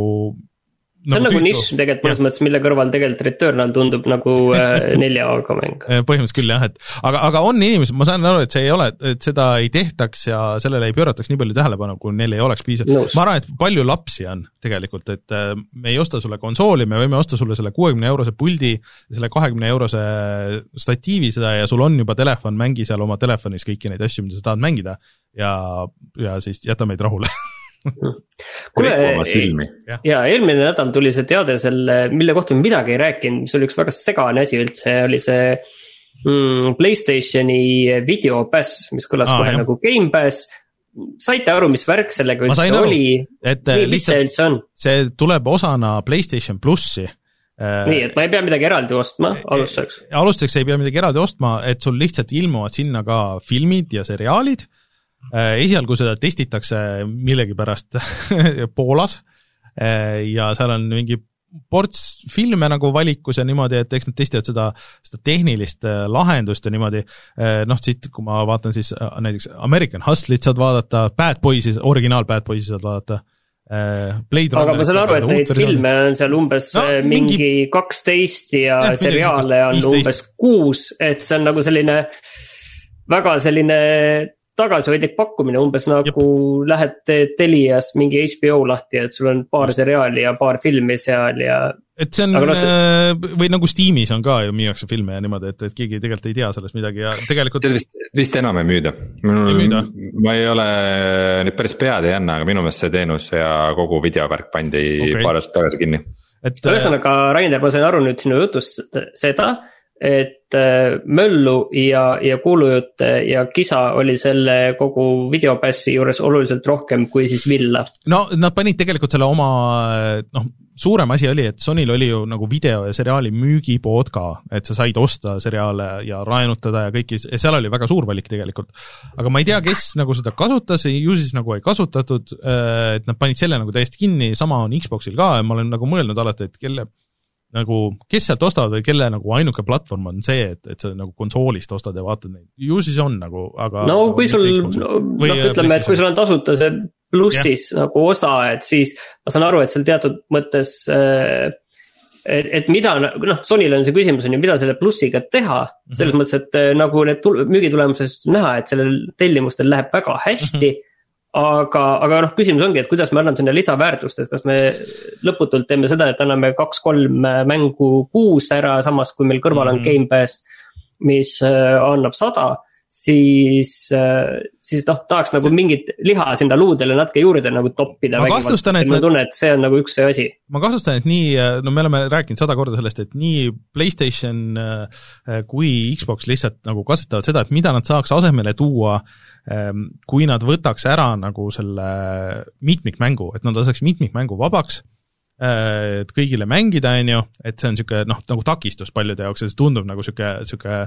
see on nagu, nagu nišš tegelikult mõnes mõttes, mille kõrval tegelikult Returnal tundub nagu äh, nelja A-ga mäng. põhimõtteliselt küll jah, et aga, aga on inimesed, ma saan aru, et see ei ole, et seda ei tehtaks ja sellele ei pöörataks nii palju tähelepanu, kui neil ei oleks piisavalt no.. ma arvan, et palju lapsi on tegelikult, et äh, me ei osta sulle konsooli, me võime osta sulle selle kuuekümne eurose puldi, selle kahekümne eurose statiivi seda ja sul on juba telefon, mängi seal oma telefonis kõiki neid asju, mida sa tahad mängida ja, ja siis jäta meid rahule kuule, ja eelmine nädal tuli see teade selle, mille kohta me midagi ei rääkinud, mis oli üks väga segane asi üldse, oli see mm, Playstationi videopass, mis kõlas Aa, kohe jah. nagu Gamepass saite aru, mis värk sellega üldse oli? et Nii, mis see see tuleb osana Playstation plussi äh, nii, et ma ei pea midagi eraldi ostma alustuseks? alustuseks ei pea midagi eraldi ostma, et sul lihtsalt ilmuvad sinna ka filmid ja seriaalid Äh, esialgu seda testitakse millegipärast Poolas äh, ja seal on mingi ports filme nagu valikus ja niimoodi, et eks nad testivad seda, seda tehnilist äh, lahendust ja niimoodi, noh siit, kui ma vaatan siis näiteks American Hustle'it saad vaadata, Bad Boys'i, originaal Bad Boys'i saad vaadata, Blade aga ma saan aru, et neid filme on seal umbes no, mingi kaksteist ja jah, seriaale on 15. umbes kuus, et see on nagu selline väga selline tagasihoidlik pakkumine, umbes nagu Jep. lähed Telias mingi HBO lahti, et sul on paar Just. seriaali ja paar filmi seal ja. et see on, no, see... Äh, või nagu Steamis on ka ju müüakse filme ja niimoodi, et, et keegi tegelikult ei tea sellest midagi ja tegelikult. tead vist, vist enam ei müüda. ma ei ole nüüd päris pead ei anna, aga minu meelest see teenus ja kogu videovärk pandi okay. paar aastat tagasi kinni. et. ühesõnaga, Rainer, ma sain aru nüüd sinu jutust seda et äh, möllu ja, ja kuulujutte ja kisa oli selle kogu videopassi juures oluliselt rohkem kui siis villa. no nad panid tegelikult selle oma, noh, suurem asi oli, et Sonyl oli ju nagu video ja seriaali müügipood ka, et sa said osta seriaale ja raenutada ja kõiki, seal oli väga suur valik tegelikult. aga ma ei tea, kes nagu seda kasutas, ju siis nagu ei kasutatud, äh, et nad panid selle nagu täiesti kinni, sama on Xboxil ka ja ma olen nagu mõelnud alati, et kelle nagu, kes sealt ostavad või kelle nagu ainuke platvorm on see, et, et sa nagu konsoolist ostad ja vaatad neid, ju siis on nagu, aga. no kui sul, no ütleme, et kui sul on tasuta see plussis ja. nagu osa, et siis ma saan aru, et seal teatud mõttes äh, et, et mida, noh, Sonyl on see küsimus on ju, mida selle plussiga teha mm. -hmm. selles mõttes, et äh, nagu need müügitulemused näha, et sellel tellimustel läheb väga hästi mm. -hmm aga, aga noh, küsimus ongi, et kuidas me anname sinna lisaväärtust, et kas me lõputult teeme seda, et anname kaks-kolm mängu kuus ära, samas kui meil kõrval on mm -hmm. Gamepass, mis äh, annab sada siis, äh, siis noh, tahaks nagu mingit liha sinna luudele natuke juurde nagu toppida. ma kahtlustan, et. ma tunnen, et see on nagu üks see asi. ma kahtlustan, et nii, no me oleme rääkinud sada korda sellest, et nii Playstation äh, kui Xbox lihtsalt nagu katsetavad seda, et mida nad saaks asemele tuua, ähm, kui nad võtaks ära nagu selle mitmikmängu, et nad laseks mitmikmängu vabaks et kõigile mängida, on ju, et see on niisugune noh, nagu takistus paljude jaoks ja see tundub nagu niisugune, niisugune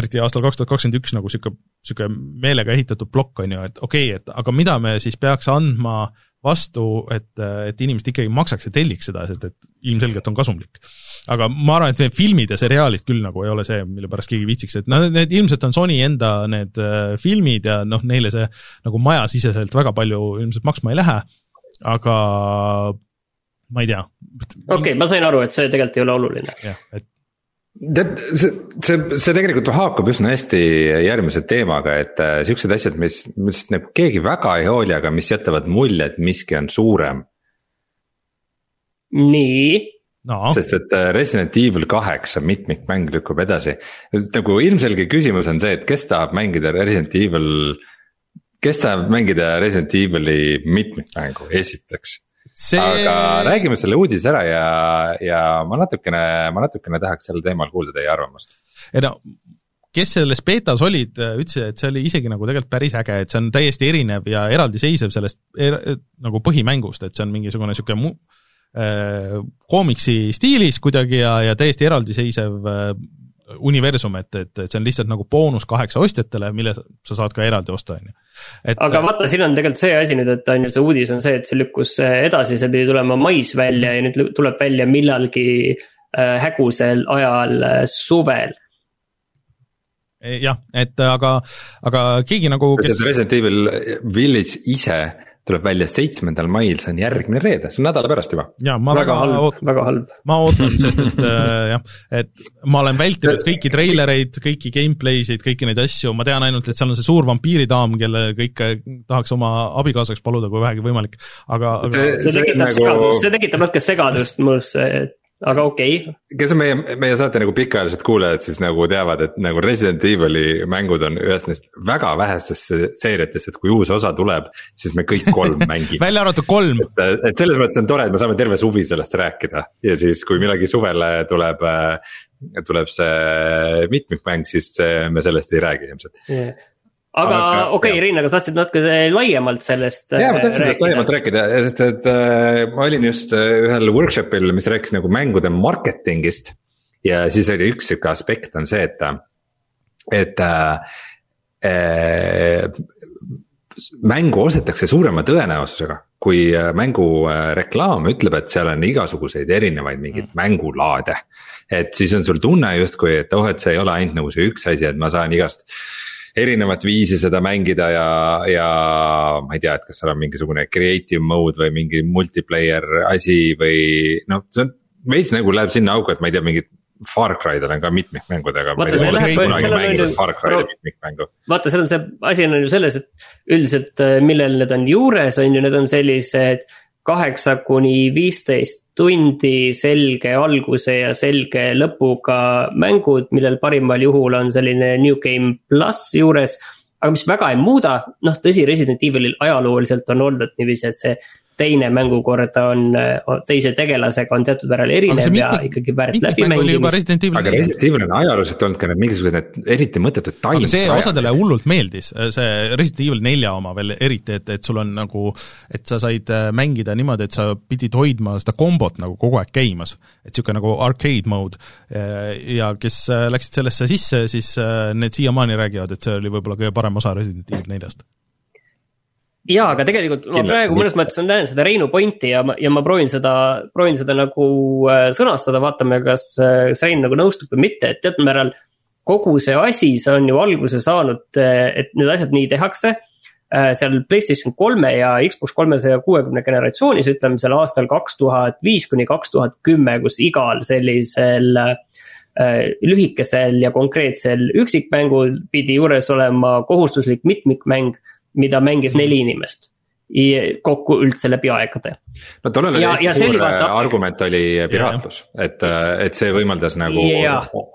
eriti aastal kaks tuhat kakskümmend üks nagu niisugune, niisugune meelega ehitatud plokk, on ju, et okei okay,, et aga mida me siis peaks andma vastu, et, et inimesed ikkagi maksaks ja telliks seda, sest et ilmselgelt on kasumlik. aga ma arvan, et filmid ja seriaalid küll nagu ei ole see, mille pärast keegi viitsiks, et noh, need ilmselt on Sony enda need äh, filmid ja noh, neile see nagu majasiseselt väga palju ilmselt maksma ei lähe, aga ma ei tea. okei okay,, ma sain aru, et see tegelikult ei ole oluline. jah, et tead, see, see, see tegelikult haakub üsna hästi järgmise teemaga, et äh, siuksed asjad, mis, millest nagu keegi väga ei hooli, aga mis jätavad mulje, et miski on suurem. nii no.. sest et äh, Resident Evil kaheksa mitmikmäng lükkub edasi. nagu ilmselge küsimus on see, et kes tahab mängida Resident Evil, kes tahab mängida Resident Evil'i mitmikmängu, esiteks see... aga räägime selle uudise ära ja, ja ma natukene, ma natukene tahaks sel teemal kuulda teie arvamust. ei no kes selles betas olid, ütlesid, et see oli isegi nagu tegelikult päris äge, et see on täiesti erinev ja eraldiseisev sellest er, nagu põhimängust, et see on mingisugune niisugune mu-, äh, koomiksi stiilis kuidagi ja, ja täiesti eraldiseisev äh, universum, et, et, et see on lihtsalt nagu boonus kaheksa ostjatele, mille sa saad ka eraldi osta, on ju. aga vaata, siin on tegelikult see asi nüüd, et on ju see uudis on see, et see lükkus edasi, see pidi tulema mais välja ja nüüd tuleb välja millalgi äh, hägusel ajal äh, suvel jah, et aga, aga keegi nagu kes... Resident Evil Village ise tuleb välja seitsmendal mail, see on järgmine reede, see on nädala pärast juba. ja ma väga, väga halb, väga halb. ma ootan, sest et äh, jah, et ma olen vältinud kõiki treilereid, kõiki gameplay sid, kõiki neid asju, ma tean ainult, et seal on see suur vampiiridaam, kelle kõike tahaks oma abikaasaks paluda, kui vähegi võimalik, aga, aga see, see tekitab nagu... segadust, see tekitab natuke segadust mõnusse, et aga okei. Okay.. kes on meie, meie saate nagu pikaajalised kuulajad, siis nagu teavad, et nagu Resident Evil'i mängud on ühest neist väga vähestest seeriatest, et kui uus osa tuleb, siis me kõik kolm mängime. Välja arvatud kolm. et, et selles mõttes on tore, et me saame terve suvi sellest rääkida. Ja siis, kui millalgi suvele tuleb tuleb see mitmikmäng, siis me sellest ei räägi ilmselt. Yeah aga okei okay,, Rein, aga sa tahtsid natuke laiemalt sellest. ja, ma tahtsin sellest laiemalt rääkida, sest et äh, ma olin just äh, ühel workshop'il, mis rääkis nagu mängude marketing'ist. ja siis oli üks sihuke aspekt on see, et, et äh, äh, mängu ostetakse suurema tõenäosusega, kui äh, mängu reklaam ütleb, et seal on igasuguseid erinevaid mingeid mm. mängulaade. et siis on sul tunne justkui, et oh, et see ei ole ainult nagu see üks asi, et ma saan igast erinevat viisi seda mängida ja, ja ma ei tea, et kas seal on mingisugune creative mode või mingi multiplayer asi või noh, see on veits nagu läheb sinna auku, et ma ei tea, mingid Far Cry'd olen ka mitmikmängudega. vaata, see läheb, seal on ju. Mitmikmängu. vaata, seal on see asi on ju selles, et üldiselt äh, millel need on juures, on ju, need on sellised kaheksa kuni viisteist tundi selge alguse ja selge lõpuga mängud, millel parimal juhul on selline New Game pluss juures. aga mis väga ei muuda, noh tõsi, Resident Evilil ajalooliselt on olnud niiviisi, et see teine mängukord on, teise tegelasega on teatud määral erinev ja ikkagi väärt läbimängimist. aga Resident Evil on ajalooliselt olnud ka need mingisugused need eriti mõttetud time. see osadele hullult meeldis, see Resident Evil nelja oma veel eriti, et, et sul on nagu, et sa said äh, mängida niimoodi, et sa pidid hoidma seda kombot nagu kogu aeg käimas. et niisugune nagu arcade mode ja kes äh, läksid sellesse sisse, siis äh, need siiamaani räägivad, et see oli võib-olla kõige parem osa Resident Evil neljast jaa, aga tegelikult ma praegu mõnes mõttes näen seda Reinu pointi ja ma, ja ma proovin seda, proovin seda nagu äh, sõnastada, vaatame, kas, äh, kas Rein nagu nõustub või mitte, et teatud määral. kogu see asi, see on ju alguse saanud, äh, et need asjad nii tehakse. seal Playstation kolme ja Xbox kolmesaja kuuekümne generatsioonis, ütleme seal aastal kaks tuhat viis kuni kaks tuhat kümme, kus igal sellisel lühikesel ja konkreetsel üksikmängul pidi juures olema kohustuslik mitmikmäng mida mängis neli inimest kokku üldse läbi aegade. no tollal oli hästi suur vaata... argument oli piraatlus et, et see võimaldas nagu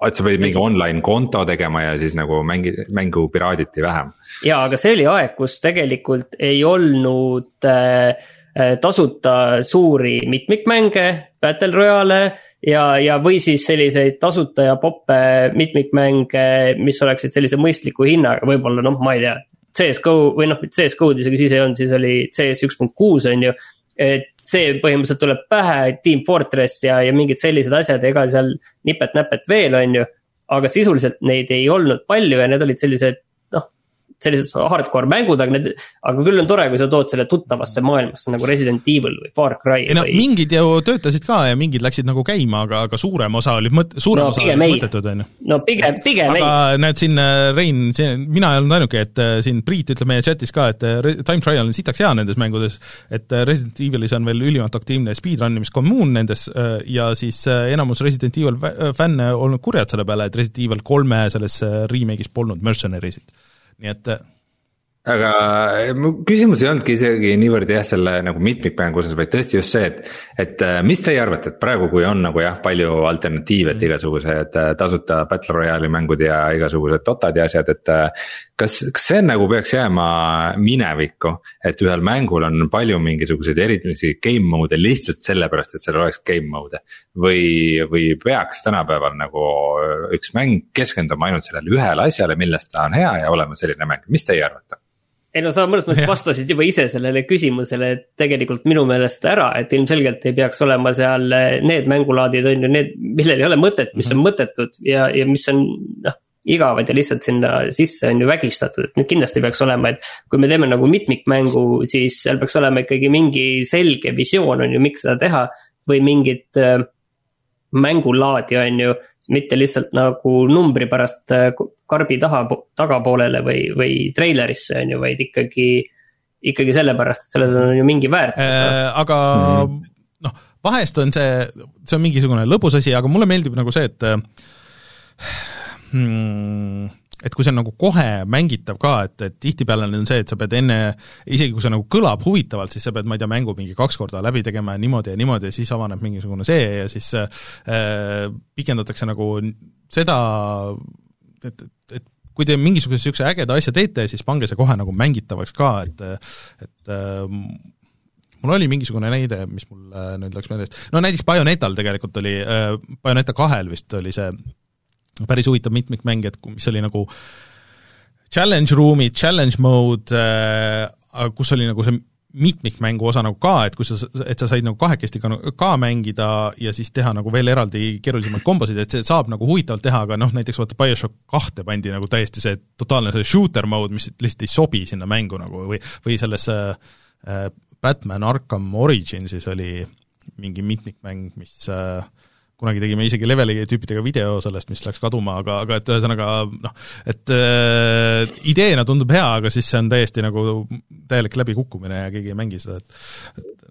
et sa pidid mingi online konto tegema ja siis nagu mängi, mängu piraaditi vähem. ja, aga see oli aeg, kus tegelikult ei olnud äh, äh tasuta suuri mitmikmänge, battle royale ja, ja, või siis selliseid tasuta ja poppe mitmikmänge, mis oleksid sellise mõistliku hinnaga, võib-olla noh, ma ei tea CS-GO või noh, CS-GO-d isegi siis ei olnud, siis oli CS üks punkt kuus on ju. et see põhimõtteliselt tuleb pähe, Team Fortress ja, ja mingid sellised asjad, ega seal nipet-näpet veel, on ju. aga sisuliselt neid ei olnud palju ja need olid sellised sellised hardcore mängud, aga need, aga küll on tore, kui sa tood selle tuttavasse maailmasse nagu Resident Evil või Far Cry. ei no või... mingid ju töötasid ka ja mingid läksid nagu käima, aga, aga suurem osa oli mõt-, suurem no, osa oli mõttetud, on ju. no pigem, pigem aga ei. näed siin, äh, Rein, see, mina ei olnud ainuke, et äh, siin Priit ütleb meie chatis ka, et äh, time trial on sitaks hea nendes mängudes, et Resident Evilis on veel ülimalt aktiivne speedrun imiskommuun nendes ja siis enamus Resident Evil fänne olnud kurjad selle peale, et Resident Evil kolme selles remake'is polnud mercenary'sid nii et aga eh, mu küsimus ei olnudki isegi niivõrd jah, selle nagu mitmikmängu osas, vaid tõesti just see, et. et eh, mis teie arvate, et praegu, kui on nagu jah, palju alternatiive, et igasugused eh, tasuta battle royale'i mängud ja igasugused dotad ja asjad, et. kas, kas see nagu peaks jääma minevikku, et ühel mängul on palju mingisuguseid erilisi game mode'e lihtsalt sellepärast, et seal oleks game mode'e. või, või peaks tänapäeval nagu üks mäng keskenduma ainult sellele ühele asjale, millest ta on hea ja olema selline mäng, mis teie arvate? Ei no sa mõnes mõttes vastasid juba ise sellele küsimusele, et tegelikult minu meelest ära, et ilmselgelt ei peaks olema seal eh, need mängulaadid on ju need, millel ei ole mõtet, mis on mhm. mõttetud ja, ja mis on noh igavad ja lihtsalt sinna sisse on ju vägistatud, et need kindlasti peaks olema, et kui me teeme nagu mitmikmängu, siis seal peaks olema ikkagi mingi selge visioon on ju, miks seda teha. või mingid äh, mängulaadi, on ju, mitte lihtsalt nagu numbri pärast äh, karbi taha, tagapoolele või, või treilerisse, on ju, vaid ikkagi, ikkagi sellepärast, et sellel on ju mingi väärtus äh,. aga mm -hmm. noh, vahest on see, see on mingisugune lõbus asi, aga mulle meeldib nagu see, et hmm, et kui see on nagu kohe mängitav ka, et, et tihtipeale on see, et sa pead enne, isegi kui see nagu kõlab huvitavalt, siis sa pead, ma ei tea, mängu mingi kaks korda läbi tegema ja niimoodi ja niimoodi ja siis avaneb mingisugune see ja siis äh, pikendatakse nagu seda, et, et, et kui te mingisuguse niisuguse ägeda asja teete, siis pange see kohe nagu mängitavaks ka, et et äh, mul oli mingisugune näide, mis mul äh, nüüd läks meelest, no näiteks Bayonetal tegelikult oli äh,, Bayoneta kahel vist oli see päris huvitav mitmikmäng, et mis oli nagu challenge room'id, challenge mode äh,, kus oli nagu see mitmikmängu osa nagu ka, et kus sa, et sa said nagu kahekesti ka, ka mängida ja siis teha nagu veel eraldi keerulisemaid kombosid, et see saab nagu huvitavalt teha, aga noh, näiteks vaata BioShock kahte pandi nagu täiesti see totaalne see shooter mode, mis lihtsalt ei sobi sinna mängu nagu või, või selles äh, Batman Arkham Originsis oli mingi mitmikmäng, mis äh, kunagi tegime isegi leveli tüüpidega video sellest, mis läks kaduma, aga, aga et ühesõnaga noh, et äh, ideena tundub hea, aga siis see on täiesti nagu täielik läbikukkumine ja keegi ei mängi seda, et,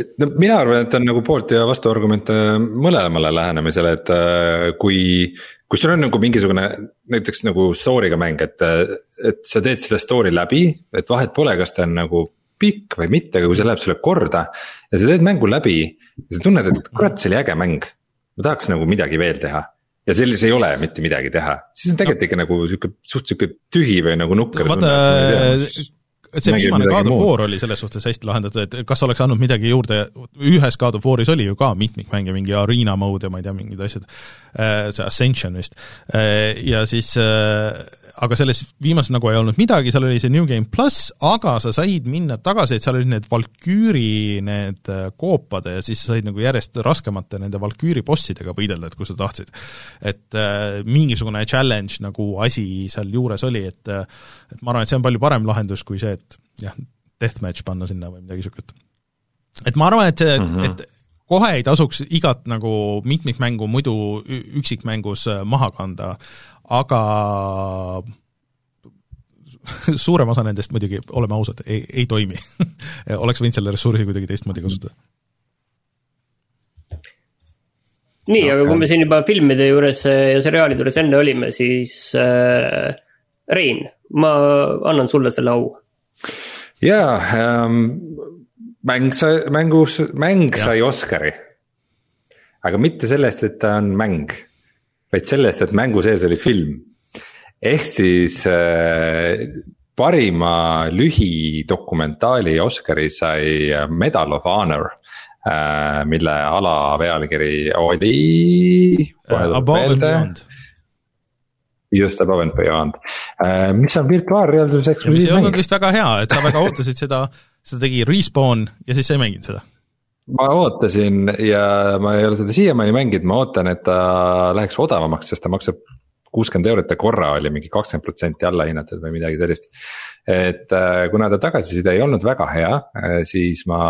et no mina arvan, et on nagu poolt ja vastuargumente mõlemale lähenemisele, et äh, kui, kui sul on nagu mingisugune näiteks nagu story'ga mäng, et, et sa teed selle story läbi, et vahet pole, kas ta on nagu pikk või mitte, aga kui see läheb sulle korda ja sa teed mängu läbi ja sa tunned, et kurat, see oli äge mäng. ma tahaks nagu midagi veel teha. Ja selles ei ole mitte midagi teha, siis on tegelikult ikka nagu sihuke suht sihuke tühi või nagu nukker. vaata, see viimane God of War oli selles suhtes hästi lahendatud, et kas oleks andnud midagi juurde, ühes God of War'is oli ju ka mitmikmäng ja mingi arena mode ja ma ei tea, mingid asjad, äh, see Ascension vist, äh, ja siis äh, aga selles viimases nagu ei olnud midagi, seal oli see New Game pluss, aga sa said minna tagasi, et seal olid need Valküüri need äh, koopad ja siis sa said nagu järjest raskemate nende Valküüri bossidega võidelda, et kui sa tahtsid. et äh, mingisugune challenge nagu asi seal juures oli, et äh, et ma arvan, et see on palju parem lahendus kui see, et jah, deathmatch panna sinna või midagi niisugust. et ma arvan, et see mm, -hmm. et kohe ei tasuks igat nagu mitmikmängu muidu üksikmängus äh, maha kanda, aga suurem osa nendest muidugi, oleme ausad, ei, ei toimi oleks võinud selle ressursi kuidagi teistmoodi kasutada. nii, aga kui me siin juba filmide juures ja seriaalide juures enne olime, siis äh, Rein, ma annan sulle selle au. jaa ähm,, mäng sai, mängus, mäng ja. sai Oscari. aga mitte sellest, et ta on mäng vaid sellest, et mängu sees oli film. ehk siis äh, parima lühidokumentaali Oscari sai Medal of Honor äh,, mille alapealkiri oli Beyond. Just Above and Beyond. Äh,, mis on virtuaalreaalsuse eksklusiivmäng. vist väga hea, et sa väga ootasid seda, seda tegi Respawn ja siis sa ei mänginud seda ma ootasin ja ma ei ole seda siiamaani mänginud, ma ootan, et ta läheks odavamaks, sest ta maksab kuuskümmend eurot ja korra oli mingi kakskümmend protsenti alla hinnatud või midagi sellist. et äh, kuna ta tagasiside ei olnud väga hea, äh, siis ma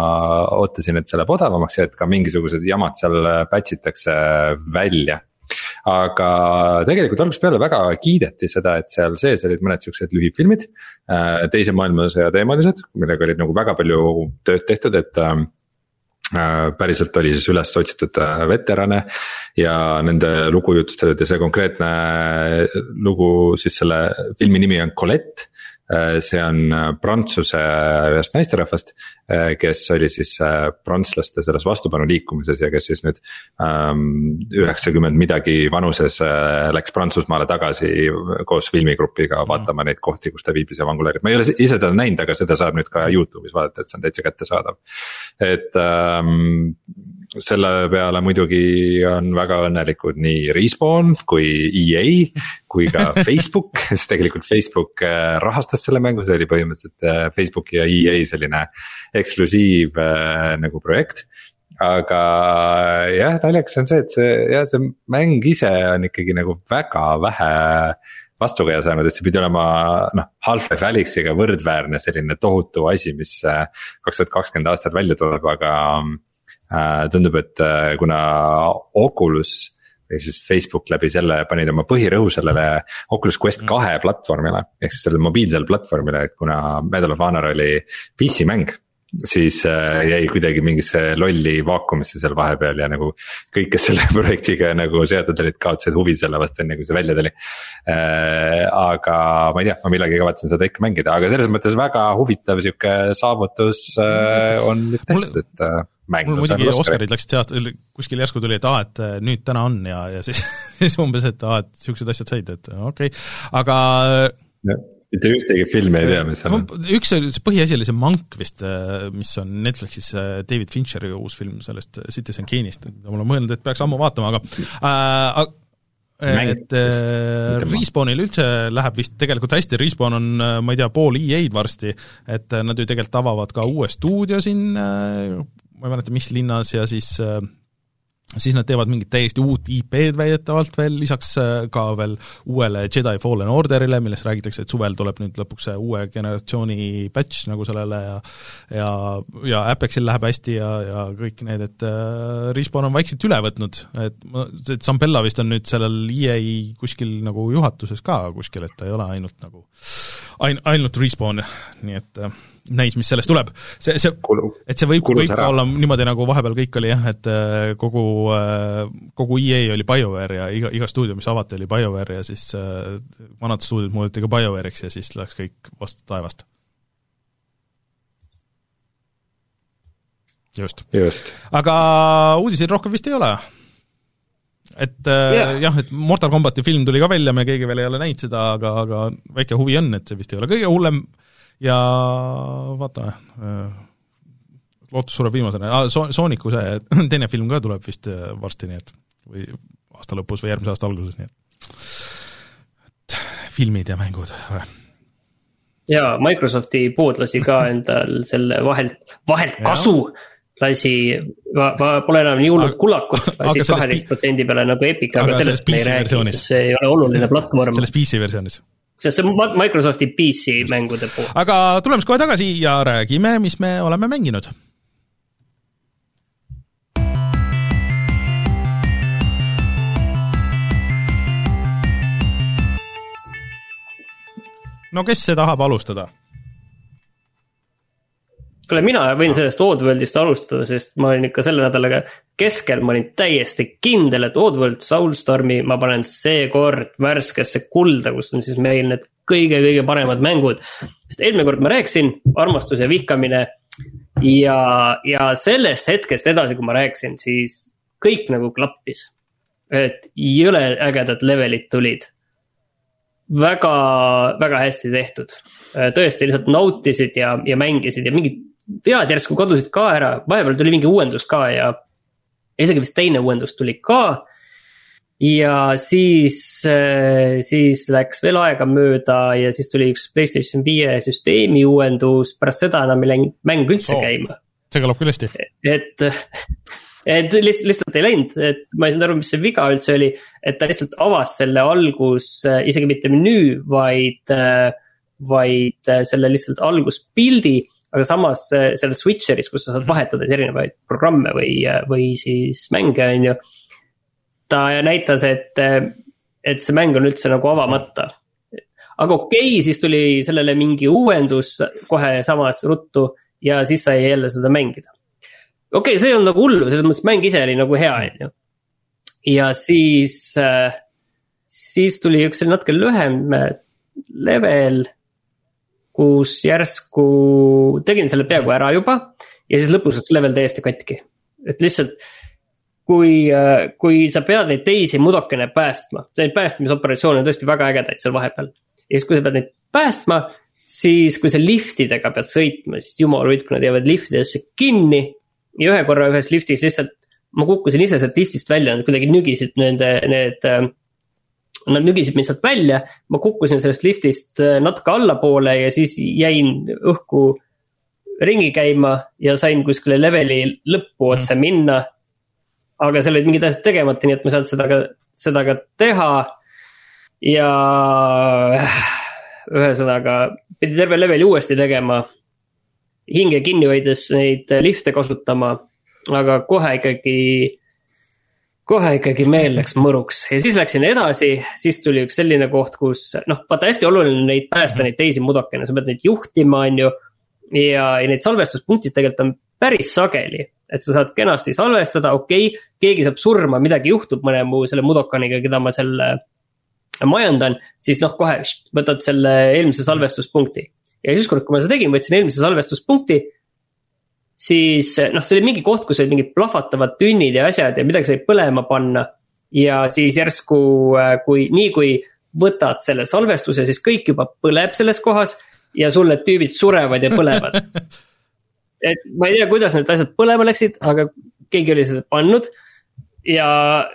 ootasin, et see läheb odavamaks ja et ka mingisugused jamad seal batch itakse välja aga tegelikult algusest peale väga kiideti seda, et seal sees olid mõned siuksed lühifilmid. Äh, teise maailmasõja teemalised, millega olid nagu väga palju tööd tehtud, et Äh, päriselt oli siis üles otsitud äh, veterane ja nende lugu jutustatud ja see konkreetne lugu siis selle filmi nimi on Colette. Äh, see on äh, Prantsuse ühest naisterahvast, äh, kes oli siis prantslaste selles vastupanu liikumises ja kes siis nüüd ähm, üheksakümmend midagi vanuses läks Prantsusmaale tagasi koos filmigrupiga vaatama neid kohti, kus ta viibis ja vanguleerib, ma ei ole ise teda näinud, aga seda saab nüüd ka Youtube'is vaadata, et see on täitsa kättesaadav. et ähm, selle peale muidugi on väga õnnelikud nii Respawn kui EA kui ka Facebook, sest tegelikult Facebook äh, rahastas selle mängu, see oli põhimõtteliselt äh, Facebooki ja EA selline eksklusiiv äh, nagu projekt. Aga jah, naljakas on see, et see jah, see mäng ise on ikkagi nagu väga vähe vastukaja saanud, et see pidi olema noh, Half-Life Alyxiga võrdväärne selline tohutu asi, mis kaks tuhat kakskümmend aastal välja tuleb, aga tundub, et äh, kuna Oculus või siis Facebook läbi selle panid oma põhirõhu sellele Oculus Quest mm. kahe platvormile, ehk siis sellele mobiilsele platvormile, et kuna Medal of Honor oli PC mäng siis äh, jäi kuidagi mingisse lolli vaakumisse seal vahepeal ja nagu kõik, kes selle projektiga nagu seotud olid, kaotasid huvi selle vastu, enne kui see välja tuli äh,. aga ma ei tea, ma millalgi kavatsen seda ikka mängida, aga selles mõttes väga huvitav sihuke saavutus äh, on tehtud, et äh, mäng. mul muidugi Oscarid läksid sealt, kuskil järsku tuli, et aa, et äh, nüüd täna on ja, ja siis, siis umbes, et aa, et niisugused asjad said, et okei okay., aga mitte ühtegi filmi ei tea, mis seal on. üks oli, see põhiasi oli see Monk vist, äh, mis on Netflixis äh, David Fincheri uus film sellest Citizen Kane'ist, ma olen mõelnud, et peaks ammu vaatama, aga äh, et äh, Respawnil üldse läheb vist tegelikult hästi, Respawn on, ma ei tea, pool EA-d varsti, et nad ju tegelikult avavad ka uue stuudio siin ma ei mäleta, mis linnas ja siis äh, siis nad teevad mingit täiesti uut IP-d väidetavalt veel, lisaks äh, ka veel uuele Jedi Fallen Orderile, millest räägitakse, et suvel tuleb nüüd lõpuks see uue generatsiooni patch nagu sellele ja ja, ja Apexil läheb hästi ja, ja kõik need, et äh, Respawn on vaikselt üle võtnud, et ma, see Zambella vist on nüüd sellel EA kuskil nagu juhatuses ka kuskil, et ta ei ole ainult nagu ain-, ainult Respawn, nii et äh, näis, mis sellest tuleb. see, see, et see võib, võib ka olla niimoodi, nagu vahepeal kõik oli jah, et äh, kogu, äh, kogu EA oli BioWare ja iga, iga stuudio, mis avati, oli BioWare ja siis äh, vanad stuudiod muudeti ka BioWare'iks ja siis läks kõik vastu taevast. just, just.. aga uudiseid rohkem vist ei ole et yeah. jah, et Mortal Combati film tuli ka välja, me keegi veel ei ole näinud seda, aga, aga väike huvi on, et see vist ei ole kõige hullem ja vaata, äh, lootus sureb viimasena. Ah,, So-, Sooniku see teine film ka tuleb vist äh, varsti, nii et või aasta lõpus või järgmise aasta alguses, nii et. Et filmid ja mängud. jaa, Microsofti pood lasi ka endal selle vahelt, vahelt kasu lasi, ma, ma pole enam nii hullult kullakut, lasid kaheteist protsendi peale nagu Epic, aga sellest me ei räägi, sest see ei ole oluline platvorm. selles PC versioonis sest see on Microsofti PC mängude pool. aga tuleme siis kohe tagasi ja räägime, mis me oleme mänginud. no kes see tahab alustada? Kuule, mina võin sellest Oddworldist alustada, sest ma olin ikka selle nädalaga keskel, ma olin täiesti kindel, et Oddworld Soulstormi ma panen seekord värskesse kulda, kus on siis meil need kõige-kõige paremad mängud. sest eelmine kord ma rääkisin, armastus ja vihkamine. ja, ja sellest hetkest edasi, kui ma rääkisin, siis kõik nagu klappis. et jõle ägedad levelid tulid väga, väga hästi tehtud. tõesti lihtsalt nautisid ja, ja mängisid ja mingid vead järsku kadusid ka ära, vahepeal tuli mingi uuendus ka ja isegi vist teine uuendus tuli ka. ja siis, äh, siis läks veel aega mööda ja siis tuli üks Playstation viie süsteemi uuendus, pärast seda enam ei läinud mäng üldse oh, käima. see kõlab küll hästi. et, et lihtsalt, lihtsalt ei läinud, et ma ei saanud aru, mis see viga üldse oli. et ta lihtsalt avas selle algus, äh, isegi mitte menüü, vaid, äh, vaid selle lihtsalt alguspildi aga samas selles switcher'is, kus sa saad vahetada siis erinevaid programme või, või siis mänge, on ju. ta näitas, et, et see mäng on üldse nagu avamata. aga okei okay,, siis tuli sellele mingi uuendus kohe samas ruttu ja siis sai jälle seda mängida. okei okay,, see ei olnud nagu hullu, selles mõttes mäng ise oli nagu hea, on ju. ja siis, siis tuli üks natuke lühem level kus järsku tegin selle peaaegu ära juba. ja siis lõpus läks level täiesti katki, et lihtsalt kui, kui sa pead neid teisi mudokene päästma, neid päästmisoperatsioone on tõesti väga ägedaid seal vahepeal. ja siis, kui sa pead neid päästma, siis kui sa liftidega pead sõitma, siis jumal hoidku, nad jäävad liftidesse kinni. ja ühe korra ühes liftis lihtsalt, ma kukkusin ise sealt liftist välja, nad kuidagi nügisid nende, need Nad nügisid mind sealt välja, ma kukkusin sellest liftist äh, natuke allapoole ja siis jäin õhku ringi käima ja sain kuskile leveli lõppu otse mm. minna aga seal olid mingid asjad tegemata, nii et ma ei saanud seda ka, seda ka teha. ja ühesõnaga pidi terve leveli uuesti tegema. hinge kinni hoides neid lifte kasutama, aga kohe ikkagi kohe ikkagi meel läks mõruks ja siis läksin edasi, siis tuli üks selline koht, kus noh, vaata hästi oluline neid päästa, neid teisi mudokene, sa pead neid juhtima, on ju. ja, ja neid salvestuspunktid tegelikult on päris sageli et sa saad kenasti salvestada, okei okay,, keegi saab surma, midagi juhtub mõne mu selle Mudokaniga, keda ma selle majandan, siis noh, kohe võtad selle eelmise salvestuspunkti. ja siis kord, kui ma seda tegin, võtsin eelmise salvestuspunkti. Siis noh, see oli mingi koht, kus olid mingid plahvatavad tünnid ja asjad ja midagi sai põlema panna. ja siis järsku, äh, kui, nii kui võtad selle salvestuse, siis kõik juba põleb selles kohas ja sul need tüübid surevad ja põlevad et ma ei tea, kuidas need asjad põlema läksid, aga keegi oli seda pannud. ja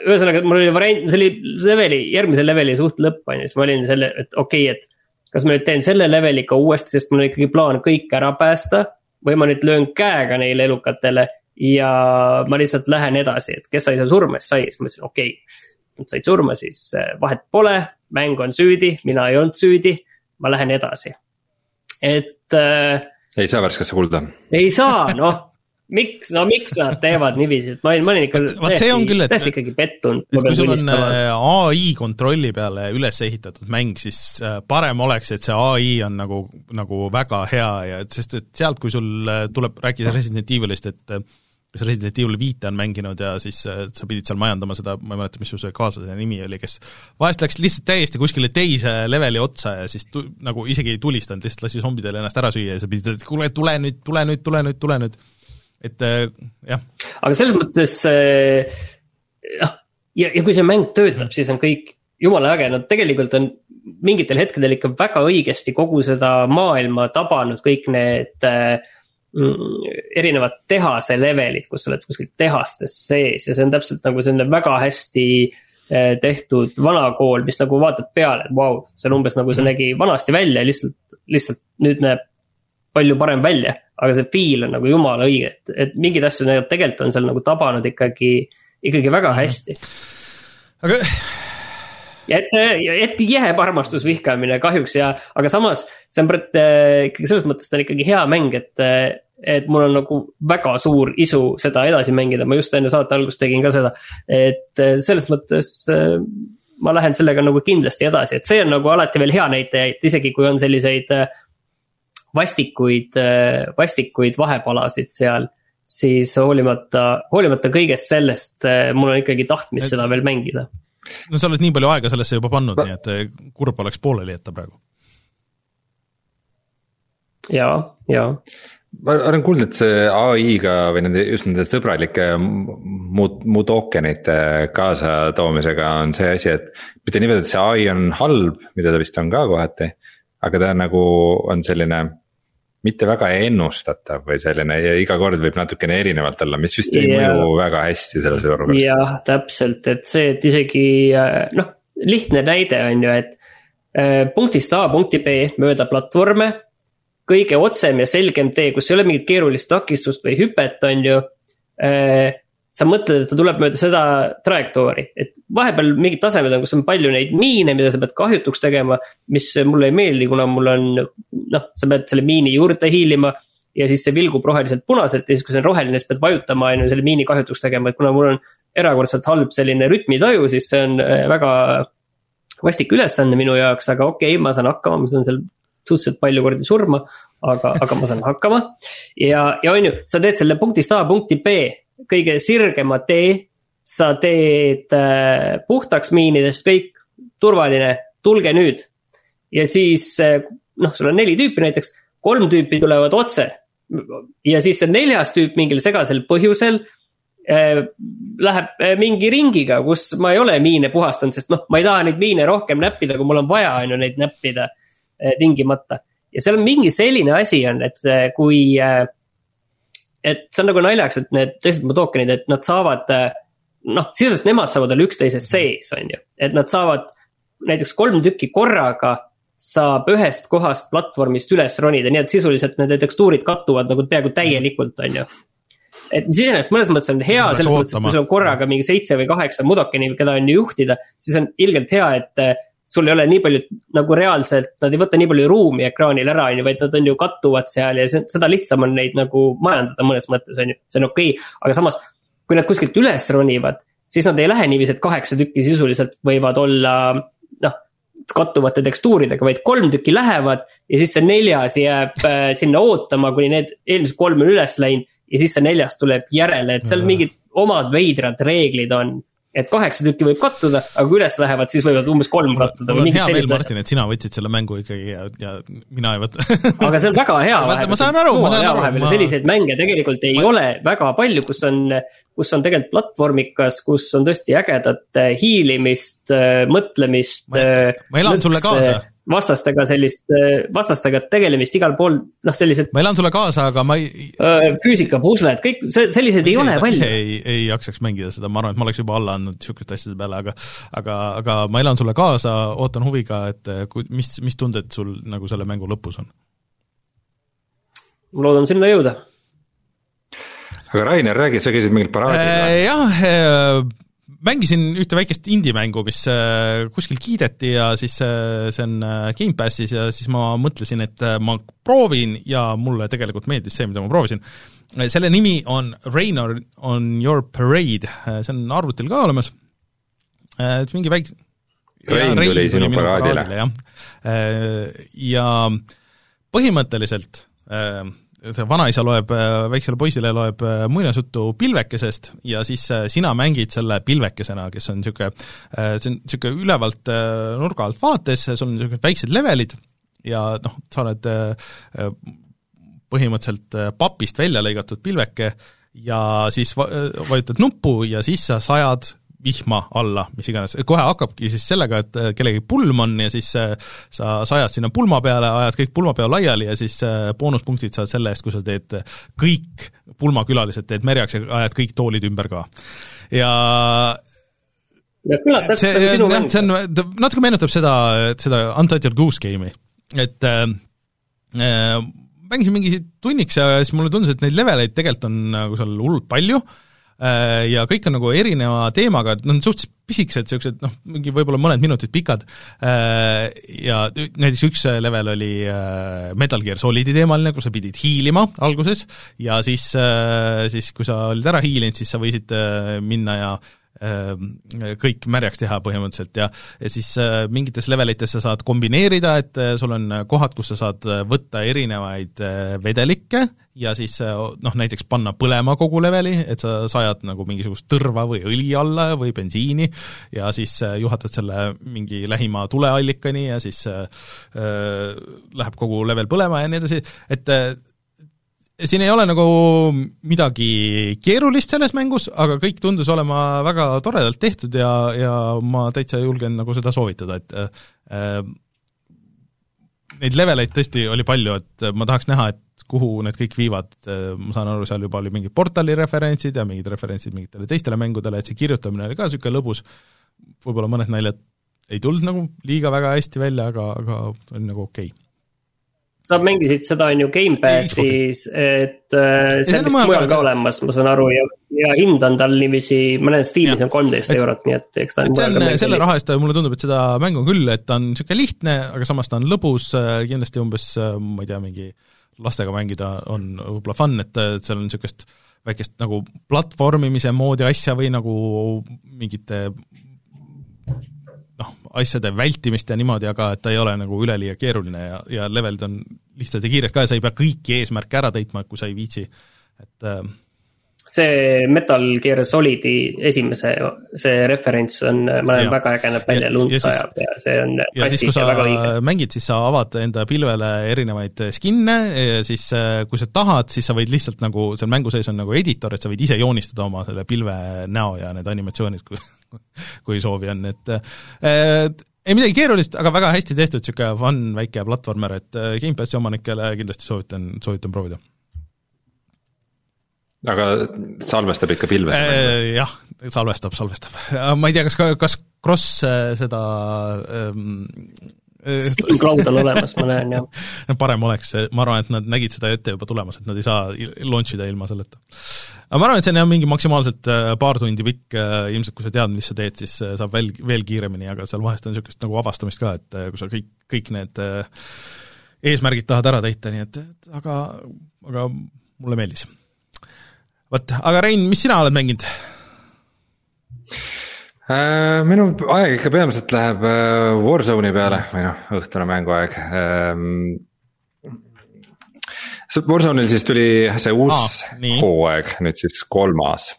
ühesõnaga, mul oli variant, see oli leveli, järgmise leveli suht lõpp on ju, siis ma olin selle, et okei okay,, et. kas ma nüüd teen selle leveli ka uuesti, sest mul on ikkagi plaan kõik ära päästa. Või ma nüüd löön käega neile elukatele ja ma lihtsalt lähen edasi, et kes sai seal surma, siis sai, siis ma mõtlesin, okei okay,. Nad said surma, siis eh, vahet pole, mäng on süüdi, mina ei olnud süüdi, ma lähen edasi. et äh, ei saa värskesse kulda. ei saa, noh miks, no miks nad teevad niiviisi, et ma olin, ma olin ikka täiesti, täiesti ikkagi pettunud. et kui sul on äh, ai kontrolli peale üles ehitatud mäng, siis äh, parem oleks, et see ai on nagu, nagu väga hea ja et sest, et sealt, kui sul äh, tuleb, rääkis Resident Evilist, et kes Resident Evil viite on mänginud ja siis sa pidid seal majandama seda, ma ei mäleta, mis su see kaaslase nimi oli, kes vahest läks lihtsalt täiesti kuskile teise leveli otsa ja siis tu-, nagu isegi ei tulistanud, lihtsalt lasi zombidel ennast ära süüa ja sa pidid, et kuule, tule nüüd, tule nüüd, tule nüüd, tule nüüd. Et äh, jah. aga selles mõttes äh, jah, ja, ja kui see mäng töötab, siis on kõik jumala äge, no tegelikult on mingitel hetkedel ikka väga õigesti kogu seda maailma tabanud kõik need äh, Mm, erinevad tehase levelid, kus sa oled kuskil tehastes sees ja see on täpselt nagu selline väga hästi eh, tehtud vana kool, mis nagu vaatad peale, et vau wow,, see on umbes nagu see nägi vanasti välja, lihtsalt, lihtsalt nüüd näeb palju parem välja. Aga see feel on nagu jumala õige, et, et mingeid asju tegelikult on seal nagu tabanud ikkagi, ikkagi väga hästi. aga et, et jääb armastus vihkamine kahjuks ja, aga samas see on ikkagi selles mõttes ta on ikkagi hea mäng, et, et mul on nagu väga suur isu seda edasi mängida, ma just enne saate algust tegin ka seda. et selles mõttes ma lähen sellega nagu kindlasti edasi, et see on nagu alati veel hea näitaja, et isegi kui on selliseid vastikuid, vastikuid vahepalasid seal siis hoolimata, hoolimata kõigest sellest, mul on ikkagi tahtmist seda veel mängida no sa oled nii palju aega sellesse juba pannud ma..., nii et eh, kurb oleks pooleli jätta praegu. ja, ja. ma olen kuulnud, et see ai-ga või nende, just nende sõbralike muud, muud ookeanite kaasatoomisega on see asi, et. mitte niimoodi, et see ai on halb, mida ta vist on ka kohati, aga ta nagu on selline mitte väga ennustatav või selline ja iga kord võib natukene erinevalt olla, mis vist ei yeah. mõju väga hästi selles olukorras. jah, täpselt, et see, et isegi äh, noh, lihtne näide on ju, et äh, punktist A punkti B mööda platvorme. kõige otsem ja selgem tee, kus ei ole mingit keerulist takistust või hüpet, on ju äh, sa mõtled, et ta tuleb mööda seda trajektoori, et vahepeal mingid tasemed on, kus on palju neid miine, mida sa pead kahjutuks tegema. mis mulle ei meeldi, kuna mul on noh, sa pead selle miini juurde hiilima ja siis see vilgub roheliselt punaselt ja siis, kui see on roheline, siis pead vajutama, on ju, selle miini kahjutuks tegema, et kuna mul on erakordselt halb selline rütmitaju, siis see on äh, väga vastik ülesanne minu jaoks, aga okei okay,, ma saan hakkama, ma saan seal suhteliselt palju kordi surma, aga, aga ma saan hakkama. ja, ja on ju, sa teed selle punktist A punkti B kõige sirgema tee. sa teed äh, puhtaks miinidest kõik, turvaline, tulge nüüd. ja siis äh, noh, sul on neli tüüpi näiteks, kolm tüüpi tulevad otse. ja siis see neljas tüüp mingil segasel põhjusel äh, läheb äh, mingi ringiga, kus ma ei ole miine puhastanud, sest noh, ma ei taha neid miine rohkem näppida, kui mul on vaja, on ju, neid näppida tingimata. ja seal on mingi selline asi on, et kui et see on nagu naljakas, et need teised mu tokenid, et nad saavad äh, noh, sisuliselt nemad saavad olla üksteise sees, on ju, et nad saavad näiteks kolm tükki korraga saab ühest kohast platvormist üles ronida, nii et sisuliselt nende tekstuurid kattuvad nagu peaaegu täielikult, on ju. et mis iseenesest mõnes mõttes on hea, selles mõttes, et kui sul on korraga mingi seitse või kaheksa mudokeni, keda on ju juhtida, siis on ilgelt hea, et eh, sul ei ole nii palju nagu reaalselt, nad ei võta nii palju ruumi ekraanil ära, on ju, vaid nad on ju kattuvad seal ja seda lihtsam on neid nagu majandada mõnes mõttes, on ju, see on okei okay., aga samas. kui nad kuskilt üles ronivad, siis nad ei lähe niiviisi, et kaheksa tükki sisuliselt võivad olla kattuvate tekstuuridega, vaid kolm tükki lähevad ja siis see neljas jääb äh, sinna ootama, kuni need eelmised kolm on üles läinud ja siis see neljas tuleb järele, et seal mingid omad veidrad reeglid on et kaheksa tükki võib kattuda, aga kui üles lähevad, siis võivad umbes kolm kattuda. mul on hea meel, Martin, et sina võtsid selle mängu ikkagi ja, ja mina ei võta aga see on väga hea vahepeal. ma saan aru, ma saan aru. Ma... selliseid mänge tegelikult ei ma... ole väga palju, kus on, kus on tegelikult platvormikas, kus on tõesti ägedat hiilimist, mõtlemist. ma, elan lõks, sulle kaasa vastastega sellist, vastastega tegelemist igal pool, noh, sellised. ma elan sulle kaasa, aga ma ei. füüsikapusled, kõik sellised ei ole palju. ise ei, ei jaksaks mängida seda, ma arvan, et ma oleks juba alla andnud sihukeste asjade peale, aga aga, aga ma elan sulle kaasa, ootan huviga, et kui, mis, mis tunded sul nagu selle mängu lõpus on? ma loodan sinna jõuda. aga Rainer, räägi, sa käisid mingil paraadil äh,? jah äh,, mängisin ühte väikest indie-mängu, mis äh, kuskil kiideti ja siis äh, see on äh, Gamepassis ja siis ma mõtlesin, et ma proovin ja mulle tegelikult meeldis see, mida ma proovisin. selle nimi on Rain on your parade, see on arvutil ka olemas, mingi väike Rain tuli sinu paraadile. jah, ja põhimõtteliselt see vanaisa loeb äh, väiksele poisile, loeb äh, muinasjuttu pilvekesest ja siis äh, sina mängid selle pilvekesena, kes on niisugune, see on niisugune ülevalt nurga alt vaates, sul on niisugused väiksed levelid ja noh, sa oled põhimõtteliselt papist välja lõigatud pilveke ja siis vajutad nuppu ja siis sa sajad vihma alla, mis iganes, kohe hakkabki siis sellega, et äh, kellegi pulm on ja siis äh, sa sajad sinna pulma peale, ajad kõik pulmapeo laiali ja siis äh, boonuspunktid saad selle eest, kui sa teed kõik pulmakülalised, teed merjaks ja ajad kõik toolid ümber ka. ja kõlab täpselt nagu sinu mäng. see on, natuke meenutab seda, seda Untitled Goose Game'i, et äh, mängisin mingi tunniks ja siis mulle tundus, et neid leveleid tegelikult on nagu seal hullult palju Äh, ja kõik on nagu erineva teemaga, et noh, suhteliselt pisikesed, niisugused noh, mingi võib-olla mõned minutid pikad. Äh, ja näiteks üks level oli äh, Metal Gear Solidi teemaline, kus sa pidid hiilima alguses ja siis, siis kui sa olid ära hiilinud, siis sa võisid minna ja kõik märjaks teha põhimõtteliselt ja, ja siis äh, mingites levelites sa saad kombineerida, et äh, sul on kohad, kus sa saad äh, võtta erinevaid vedelikke ja siis noh, näiteks panna põlema kogu leveli, et sa sajad nagu mingisugust tõrva või õli alla või bensiini ja siis juhatad selle mingi lähima tuleallikani ja siis äh, läheb kogu level põlema ja nii edasi, et siin ei ole nagu midagi keerulist selles mängus, aga kõik tundus olema väga toredalt tehtud ja, ja ma täitsa julgen nagu seda soovitada, et äh, neid leveleid tõesti oli palju, et ma tahaks näha, et kuhu need kõik viivad, ma saan aru, seal juba oli mingid portali referentsid ja mingid referentsid mingitele teistele mängudele, et see kirjutamine oli ka niisugune lõbus, võib-olla mõned naljad ei tulnud nagu liiga väga hästi välja, aga, aga oli nagu okei. okay sa mängisid seda on ju Gamepassis, et äh, see on vist mujal ka olemas, ma saan aru ja, ja hind on tal niiviisi, ma näen Steamis on kolmteist eurot, nii et eks ta on. see on selle raha eest, mulle tundub, et seda mängu on küll, et ta on niisugune lihtne, aga samas ta on lõbus, äh, kindlasti umbes, äh, ma ei tea, mingi lastega mängida on võib-olla fun, et seal on niisugust väikest nagu platvormimise moodi asja või nagu mingite asjade vältimist ja niimoodi, aga et ta ei ole nagu üleliia keeruline ja, ja levelid on lihtsad ja kiired ka ja sa ei pea kõiki eesmärke ära täitma, kui sa ei viitsi, et äh, see Metal Gear Solidi esimese, see referents on, ma näen väga äge näeb välja, lund sajab ja see on. ja siis, kui sa mängid, siis sa avad enda pilvele erinevaid skin'e ja siis kui sa tahad, siis sa võid lihtsalt nagu, seal mängu sees on nagu editor, et sa võid ise joonistada oma selle pilve näo ja need animatsioonid, kui kui soovi on, et et ei midagi keerulist, aga väga hästi tehtud, niisugune fun väike platvormer, et Gamepassi omanikele kindlasti soovitan, soovitan proovida aga salvestab ikka pilves äh,? jah, salvestab, salvestab. ma ei tea, kas, kas Cross äh, seda ähm, äh, Steam Cloud on olemas, ma näen, jah. parem oleks, ma arvan, et nad nägid seda ette juba tulemas, et nad ei saa launch ida ilma selleta. aga ma arvan, et see on jah, mingi maksimaalselt äh, paar tundi pikk, ilmselt kui sa tead, mis sa teed, siis saab veel, veel kiiremini, aga seal vahest on niisugust nagu avastamist ka, et kui sa kõik, kõik need eesmärgid tahad ära täita, nii et, et aga, aga mulle meeldis vot, aga Rein, mis sina oled mänginud? Äh, minu aeg ikka peamiselt läheb äh, Warzone'i peale või noh, õhtune mänguaeg. Ähm, Warzone'il siis tuli see uus ah, hooaeg, nüüd siis kolmas.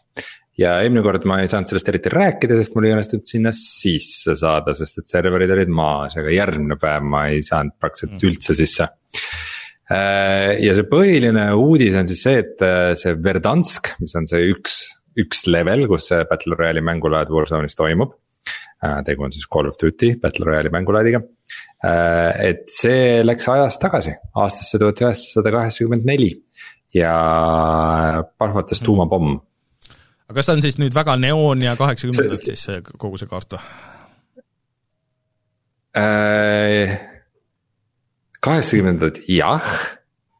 ja eelmine kord ma ei saanud sellest eriti rääkida, sest mul ei õnnestunud sinna sisse saada, sest et serverid olid maas, aga järgmine päev ma ei saanud praktiliselt mm. üldse sisse ja see põhiline uudis on siis see, et äh, see Verdansk, mis on see üks, üks level, kus see Battle Royale'i mängulaad Warzone'is toimub. Äh, tegu on siis Call of Duty Battle Royale'i mängulaadiga. et see läks ajas tagasi aastasse tuhat üheksasada kaheksakümmend neli ja plahvatas tuumapomm. aga kas ta on siis nüüd väga neoon ja kaheksakümnendad siis kogu see kaart või? Kaheksakümnendad jah,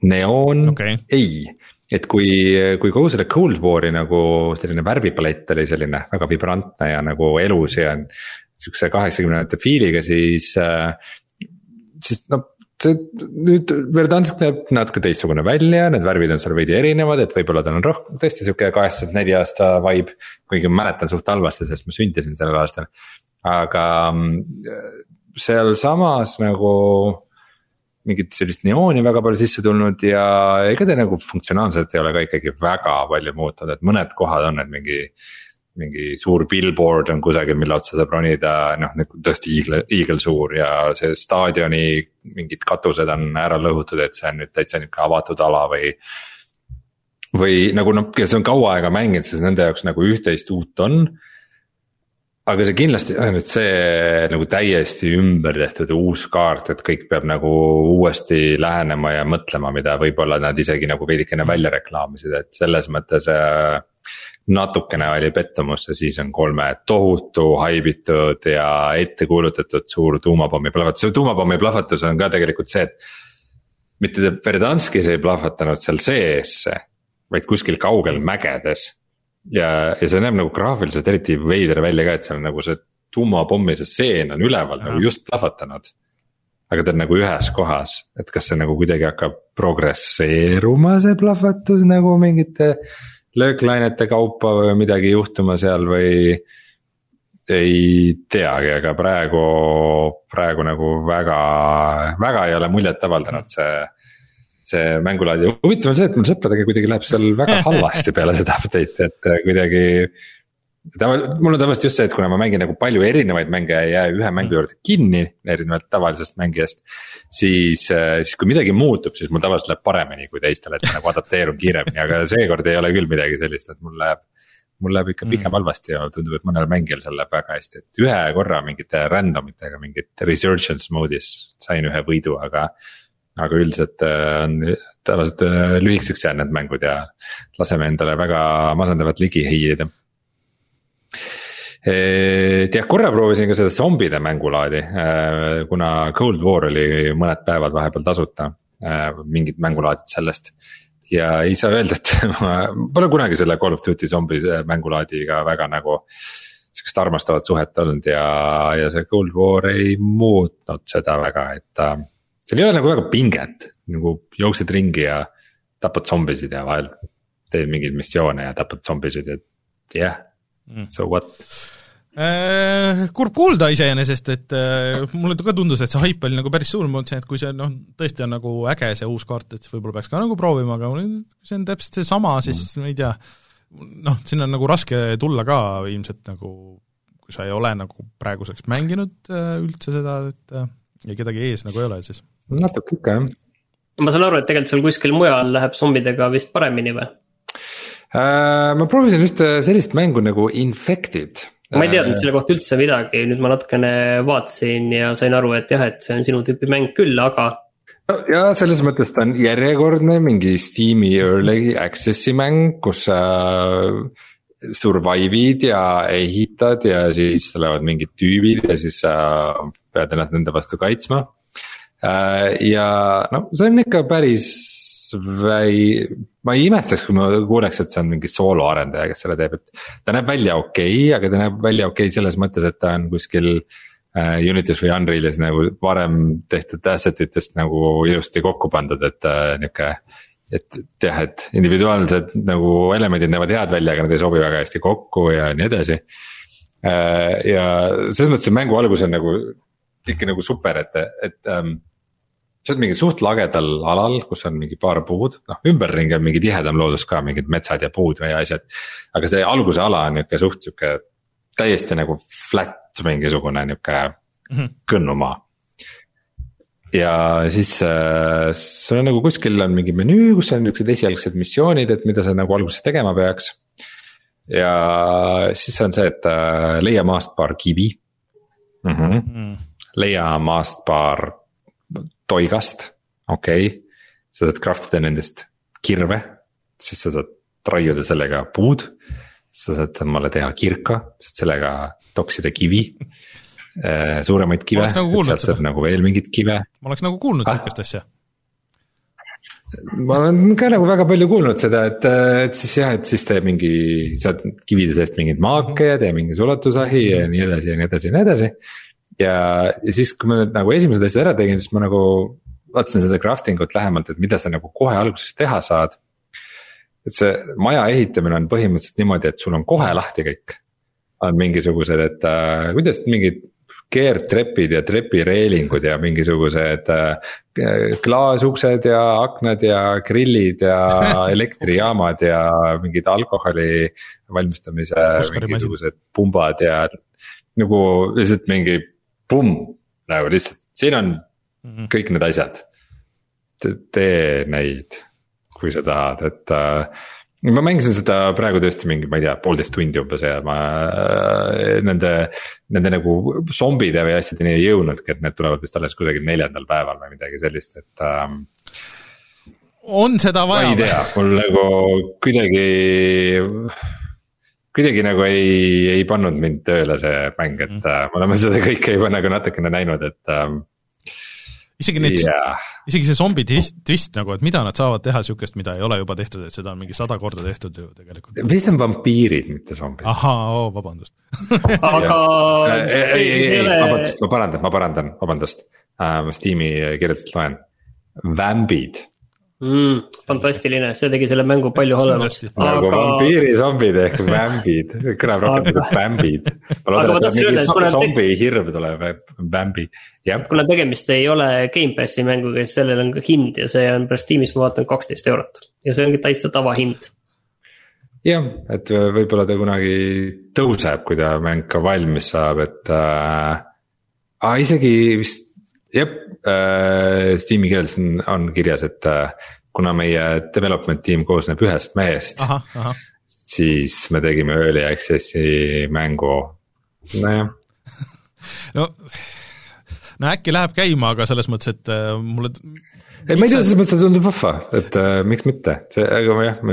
neoon okay. ei. et kui, kui kogu selle Cold War'i nagu selline värvipalett oli selline väga vibrantne ja nagu elus ja sihukese kaheksakümnendate feel'iga, siis äh,, siis noh see nüüd Verdansk näeb natuke teistsugune välja, need värvid on seal veidi erinevad, et võib-olla tal on rohkem tõesti sihuke kaheksakümmend neli aasta vibe. kuigi ma mäletan suht halvasti, sest ma sündisin sellel aastal. aga mm, sealsamas nagu mingit sellist neooni väga palju sisse tulnud ja ega ta nagu funktsionaalselt ei ole ka ikkagi väga palju muutunud, et mõned kohad on, et mingi. mingi suur billboard on kusagil, mille otsa saab ronida, noh nagu tõesti hiigla, hiigelsuur ja see staadioni mingid katused on ära lõhutud, et see on nüüd täitsa nihuke avatud ala või või nagu noh, kes on kaua aega mänginud, siis nende jaoks nagu üht-teist uut on aga see kindlasti on nüüd see nagu täiesti ümber tehtud uus kaart, et kõik peab nagu uuesti lähenema ja mõtlema, mida võib-olla nad isegi nagu veidikene välja reklaamisid, et selles mõttes äh,. natukene oli pettumus see season kolme tohutu haibitud ja ettekuulutatud suur tuumapommi plahvatus, see tuumapommi plahvatus on ka tegelikult see, et. mitte Verdanskis ei plahvatanud seal sees, vaid kuskil kaugel mägedes ja, ja see näeb nagu graafiliselt eriti veider välja ka, et seal nagu see tuumapommi see seen on üleval nagu just plahvatanud. aga ta on nagu ühes kohas, et kas see nagu kuidagi hakkab progresseeruma, see plahvatus nagu mingite lööklainete kaupa või midagi juhtuma seal või. ei teagi, aga praegu, praegu nagu väga, väga ei ole muljet avaldanud see see mängulaad ja huvitav on see, et mul sõpradega kuidagi läheb seal väga halvasti peale seda update'i, et äh, kuidagi. tava-, mul on tavaliselt just see, et kuna ma mängin nagu palju erinevaid mänge ja ei jää ühe mängu juurde kinni, erinevalt tavalisest mängijast. siis, äh, siis kui midagi muutub, siis mul tavaliselt läheb paremini kui teistel, et ma nagu adapteerun kiiremini, aga seekord ei ole küll midagi sellist, et mul läheb mul läheb ikka pigem mm. halvasti ja tundub, et mõnel mängijal seal läheb väga hästi, et ühe korra mingite random itega mingit resurgence mode'is sain ühe võidu, aga aga üldiselt äh, on tavaliselt äh, lühikeseks jäänud need mängud ja laseme endale väga masendavat ligi hiilida. jah, korra proovisin ka seda zombide mängulaadi, äh, kuna Cold War oli mõned päevad vahepeal tasuta, mingid mängulaadid sellest ja ei saa öelda, et ma pole kunagi selle Call of Duty zombi mängulaadiga väga nagu sihukest armastavat suhet olnud ja, ja see Cold War ei muutnud seda väga, et ta seal ei ole nagu väga pinget, nagu jooksed ringi ja tapad zombisid ja vahel teed mingeid missioone ja tapad zombisid, et jah yeah, mm., so what äh, kurb kuulda iseenesest, et äh, mulle ka tundus, et see haip oli nagu päris suur, ma mõtlesin, et kui see noh, tõesti on nagu äge see uus kaart, et võib-olla peaks ka nagu proovima, aga see on täpselt seesama, siis mm. ma ei tea, noh, siin on nagu raske tulla ka ilmselt nagu, kui sa ei ole nagu praeguseks mänginud äh, üldse seda, et äh, ja kedagi ees nagu ei ole, siis. Natuke ikka, jah. ma saan aru, et tegelikult seal kuskil mujal läheb zombidega vist paremini või? Äh, ma proovisin ühte sellist mängu nagu Infected ma ei teadnud selle kohta üldse midagi, nüüd ma natukene vaatasin ja sain aru, et jah, et see on sinu tüüpi mäng küll, aga no ja selles mõttes ta on järjekordne mingi Steam'i early access'i mäng, kus sa survive'id ja ehitad ja siis tulevad mingid tüübid ja siis sa pead ennast nende vastu kaitsma. Äh, ja noh, see on ikka päris väi-, ma ei imestaks, kui ma kuuleks, et see on mingi sooloarendaja, kes selle teeb, et. ta näeb välja okei okay,, aga ta näeb välja okei okay selles mõttes, et ta on kuskil äh, Unity's või Unrealis nagu varem tehtud asset itest nagu ilusti kokku pandud, et äh, nihuke. et jah, et individuaalsed nagu elemendid näevad head välja, aga nad ei sobi väga hästi kokku ja nii edasi äh,. ja selles mõttes see mängu algus on nagu ikka nagu super, et, et ähm, sa oled mingi suht lagedal alal, kus on mingi paar puud, noh ümberringi on mingi tihedam loodus ka, mingid metsad ja puud või asjad. aga see alguse ala on nihuke suht sihuke täiesti nagu flat mingisugune nihuke mm -hmm. kõnnumaa. ja siis äh, sul on nagu kuskil on mingi menüü, kus on niuksed esialgsed missioonid, et mida sa nagu alguses tegema peaks. ja siis on see, et äh, leia maast paar kivi mm. -hmm. Mm -hmm. leia maast paar toigast, okei okay., sa saad craft ida nendest kirve, siis sa saad raiuda sellega puud. sa saad omale teha kirka, saad sellega toksida kivi äh, suuremaid kive, nagu sealt saab nagu veel mingeid kive. ma oleks nagu kuulnud ah. sihukest asja. ma olen ka nagu väga palju kuulnud seda, et, et siis jah, et siis tee mingi, saad kivide seest mingeid maake ja tee mingi sulatusahi ja nii edasi ja nii edasi ja nii edasi ja, ja siis, kui ma nüüd nagu esimesed asjad ära tegin, siis ma nagu vaatasin seda crafting ut lähemalt, et mida sa nagu kohe alguses teha saad. et see maja ehitamine on põhimõtteliselt niimoodi, et sul on kohe lahti kõik. on mingisugused, et äh, kuidas mingid keerdtrepid ja trepireelingud ja mingisugused äh, klaasuksed ja aknad ja grillid ja elektrijaamad ja mingid alkoholi valmistamise mingisugused pumbad ja nagu lihtsalt mingi pumm, nagu lihtsalt, siin on mm -hmm. kõik need asjad. tee neid, kui sa tahad, et äh, ma mängisin seda praegu tõesti mingi, ma ei tea, poolteist tundi umbes ja ma äh, nende, nende nagu zombide või asjadeni ei jõudnudki, et need tulevad vist alles kusagil neljandal päeval või midagi sellist, et ähm,. on seda vaja? ma ei tea, mul nagu kuidagi kuidagi nagu ei, ei pannud mind tööle see mäng, et mm. uh, me oleme seda kõike juba nagu natukene näinud, et um, isegi need yeah., isegi see zombi twist, twist nagu, et mida nad saavad teha sihukest, mida ei ole juba tehtud, et seda on mingi sada korda tehtud ju tegelikult. vist on vampiirid, mitte zombid. ahaa oh,, vabandust aga ei, ei, ei, vabandust, ma parandan, ma parandan, vabandust uh,, ma Steam'i kirjalikult loen. Vambid mm,. fantastiline, see tegi selle mängu palju halvemaks. nagu aga... vampiirizombid ehk vämbid, kõlab rohkem nagu vämbid. ma loodan, et mingi zombi hirm tuleb, vämbi, jah. kuna tegemist ei ole Gamepassi mänguga, siis sellel on ka hind ja see on pärast Steamis, ma vaatan, kaksteist eurot ja see ongi täitsa tavahind jah, et võib-olla ta kunagi tõuseb, kui ta mäng ka valmis saab, et äh,. isegi vist jah äh,, Steam'i keeles on, on kirjas, et äh, kuna meie development tiim koosneb ühest mehest. siis me tegime early access'i mängu, nojah no, no äkki läheb käima, aga selles mõttes, et äh, mulle. ei, ma ei tea, selles mõttes, et tundub vahva, et äh, miks mitte, see, aga jah,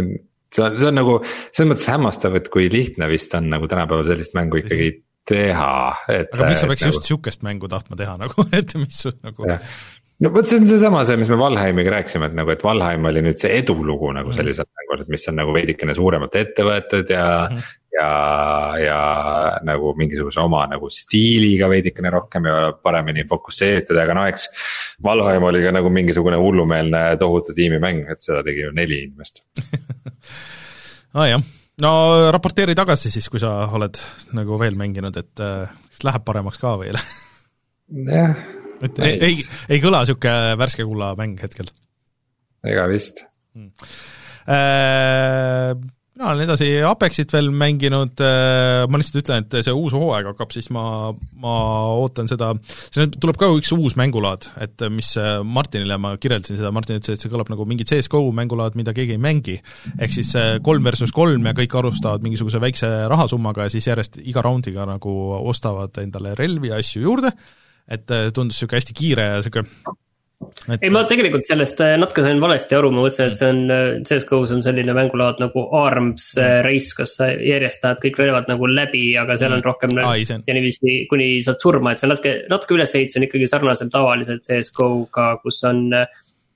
see on, see on nagu selles mõttes hämmastav, et kui lihtne vist on nagu tänapäeval sellist mängu ikkagi teha, et. aga miks sa peaks just sihukest mängu tahtma teha nagu, et mis nagu. no vot, see on seesama see, mis me Valheimiga rääkisime, et nagu, et Valheim oli nüüd see edulugu nagu mhm. sellisel mängul, et mis on nagu veidikene suuremalt ette võetud ja mm. ja, ja nagu mingisuguse oma nagu stiiliga veidikene rohkem ja paremini fokusseeritud, aga no eks. Valheim oli ka nagu mingisugune hullumeelne tohutu tiimimäng, et seda tegi ju neli inimest aa ah, jah no raporteeri tagasi siis, kui sa oled nagu veel mänginud, et äh, kas läheb paremaks ka või ei lähe? jah. et ei, ei, ei kõla niisugune värske kulla mäng hetkel? ega vist hmm.. Äh, mina olen edasi Apexit veel mänginud, äh, ma lihtsalt ütlen, et see uus hooaeg hakkab, siis ma, ma ootan seda, see tuleb ka üks uus mängulaad, et mis äh, Martinile ma kirjeldasin seda, Martin ütles, et see kõlab nagu mingi CS GO mängulaad, mida keegi ei mängi. ehk siis kolm versus kolm ja kõik alustavad mingisuguse väikse rahasummaga ja siis järjest iga raundiga nagu ostavad endale relvi ja asju juurde, et tundus niisugune hästi kiire ja niisugune et.... ei, ma tegelikult sellest äh, natuke sain valesti aru, ma mõtlesin, et see on, äh, CS-GO-s on selline mängulaad nagu Arms mm. Race, kus sa järjest läheb kõik relvad nagu läbi, aga seal on mm. rohkem Ai, on... ja niiviisi, kuni saad surma, et see natuke, natuke ülesehitus on ikkagi sarnasem tavaliselt CS-GO-ga, kus on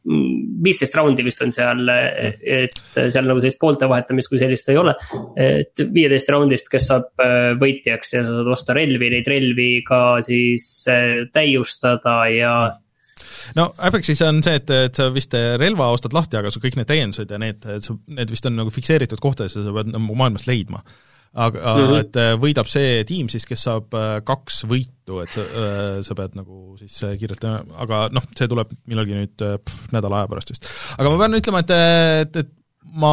viisteist raundi vist on seal, et seal nagu sellist poolte vahetamist kui sellist ei ole. et viieteist raundist, kes saab võitjaks ja sa saad osta relvi, neid relvi ka siis täiustada ja no Apexis on see, et, et sa vist relva ostad lahti, aga su kõik need täiendused ja need, need vist on nagu fikseeritud kohtades ja sa pead nagu maailmast leidma. aga mm, -hmm. et äh, võidab see tiim siis, kes saab kaks võitu, et sa, sa pead nagu siis kiirelt, aga noh, see tuleb millalgi nüüd pff, nädala aja pärast vist. aga ma pean ütlema, et, et, et ma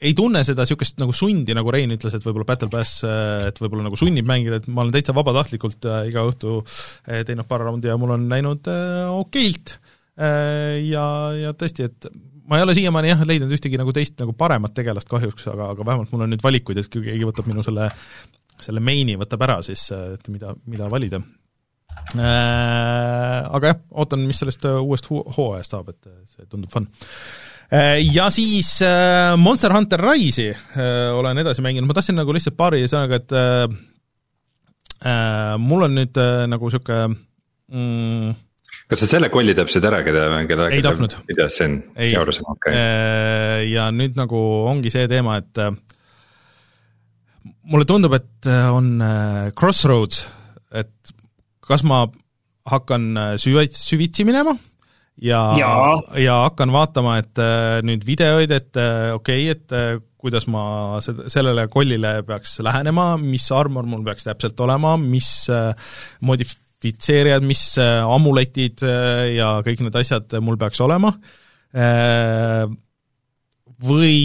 ei tunne seda niisugust nagu sundi, nagu Rein ütles, et võib-olla Battle Pass, et võib-olla nagu sunnib mängida, et ma olen täitsa vabatahtlikult äh, iga õhtu äh, teinud paar raundi ja mul on läinud äh, okeilt äh, ja, ja tõesti, et ma ei ole siiamaani jah, leidnud ühtegi nagu teist nagu paremat tegelast kahjuks, aga, aga vähemalt mul on nüüd valikuid, et kui keegi võtab minu selle, selle main'i võtab ära, siis et mida, mida valida äh,. Aga jah, ootan, mis sellest uuest hooajast saab, et see tundub fun Äh, ja siis äh, Monster Hunter Rise'i äh, olen edasi mänginud, ma tahtsin nagu lihtsalt paari sõnaga, et äh, mul on nüüd äh, nagu niisugune mm, kas sa selle kollitäpsed ära, keda, keda ei tahtnud. okei. Okay.. ja nüüd nagu ongi see teema, et mulle tundub, et on crossroads, et kas ma hakkan süvitsi, süvitsi minema ja, ja., ja hakkan vaatama, et äh, nüüd videoid, et äh, okei okay,, et äh, kuidas ma sellele kollile peaks lähenema, mis armor mul peaks täpselt olema, mis modifitseerijad, mis amuletid ja kõik need asjad mul peaks olema, või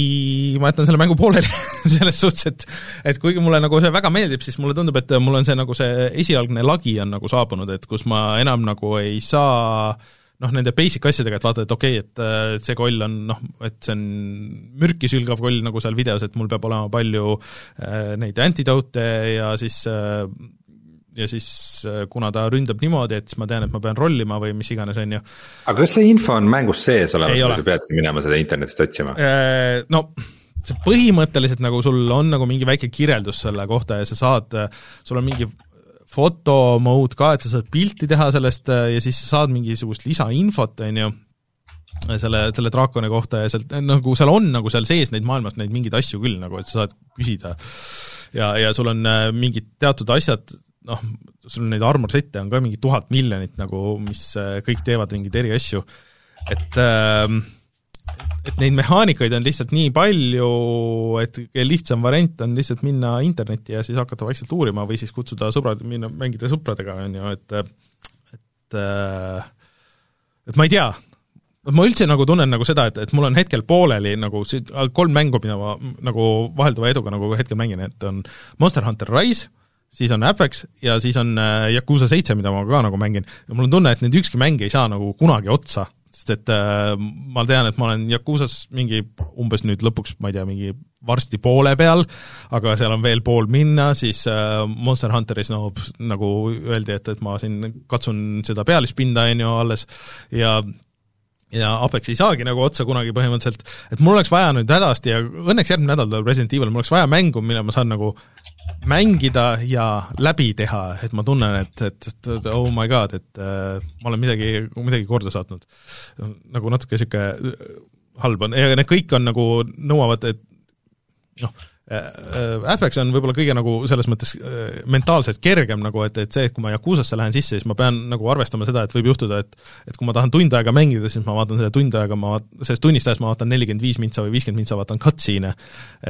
ma jätan selle mängu pooleli selles suhtes, et et kuigi mulle nagu see väga meeldib, siis mulle tundub, et mul on see nagu see esialgne lagi on nagu saabunud, et kus ma enam nagu ei saa äh, noh, nende basic asjadega, et vaatad, et okei okay,, et äh, see koll on noh, et see on mürki sülgav koll, nagu seal videos, et mul peab olema palju äh, neid antidote ja siis äh, ja siis äh, kuna ta ründab niimoodi, et siis ma tean, et ma pean rollima või mis iganes, on ju. aga kas see info on mängus sees olemas või sa peadki minema seda internetist otsima? Äh, no see põhimõtteliselt nagu sul on nagu mingi väike kirjeldus selle kohta ja sa saad, sul on mingi foto mode ka, et sa saad pilti teha sellest äh, ja siis sa saad mingisugust lisainfot, on ju, selle, selle draakoni kohta ja sealt nagu seal on nagu seal sees neid maailmas neid mingeid asju küll nagu, et sa saad küsida. ja, ja sul on äh, mingid teatud asjad, noh, sul neid armor sette on ka mingi tuhat miljonit nagu, mis äh, kõik teevad mingeid eri asju, et äh, et neid mehaanikaid on lihtsalt nii palju, et lihtsam variant on lihtsalt minna internetti ja siis hakata vaikselt uurima või siis kutsuda sõbrad, minna mängida sõpradega, on ju, et et et ma ei tea, ma üldse nagu tunnen nagu seda, et, et mul on hetkel pooleli nagu kolm mängu, mida ma nagu vahelduva eduga nagu hetkel mängin, et on Monster Hunter Rise, siis on Apex ja siis on äh, Yakuusa seitse, mida ma ka nagu mängin, ja mul on tunne, et need ükski mäng ei saa nagu kunagi otsa sest et äh, ma tean, et ma olen Yakuusas mingi umbes nüüd lõpuks, ma ei tea, mingi varsti poole peal, aga seal on veel pool minna, siis äh, Monster Hunteris no nagu öeldi, et, et ma siin katsun seda pealispinda, on ju, alles, ja ja Apex ei saagi nagu otsa kunagi põhimõtteliselt, et mul oleks vaja nüüd hädasti ja õnneks järgmine nädal tuleb Resident Evil, mul oleks vaja mängu, mille ma saan nagu mängida ja läbi teha, et ma tunnen, et, et, et oh my god, et äh, ma olen midagi, midagi korda saatnud. nagu natuke niisugune halb on, ja need kõik on nagu, nõuavad, et noh, Apex on võib-olla kõige nagu selles mõttes äh, mentaalselt kergem nagu, et, et see, et kui ma Yakuusasse lähen sisse, siis ma pean nagu arvestama seda, et võib juhtuda, et et kui ma tahan tund aega mängida, siis ma vaatan seda tund aega, ma sellest tunnist ajast ma vaatan nelikümmend viis mintsa või viiskümmend mintsa, vaatan cutscene'e.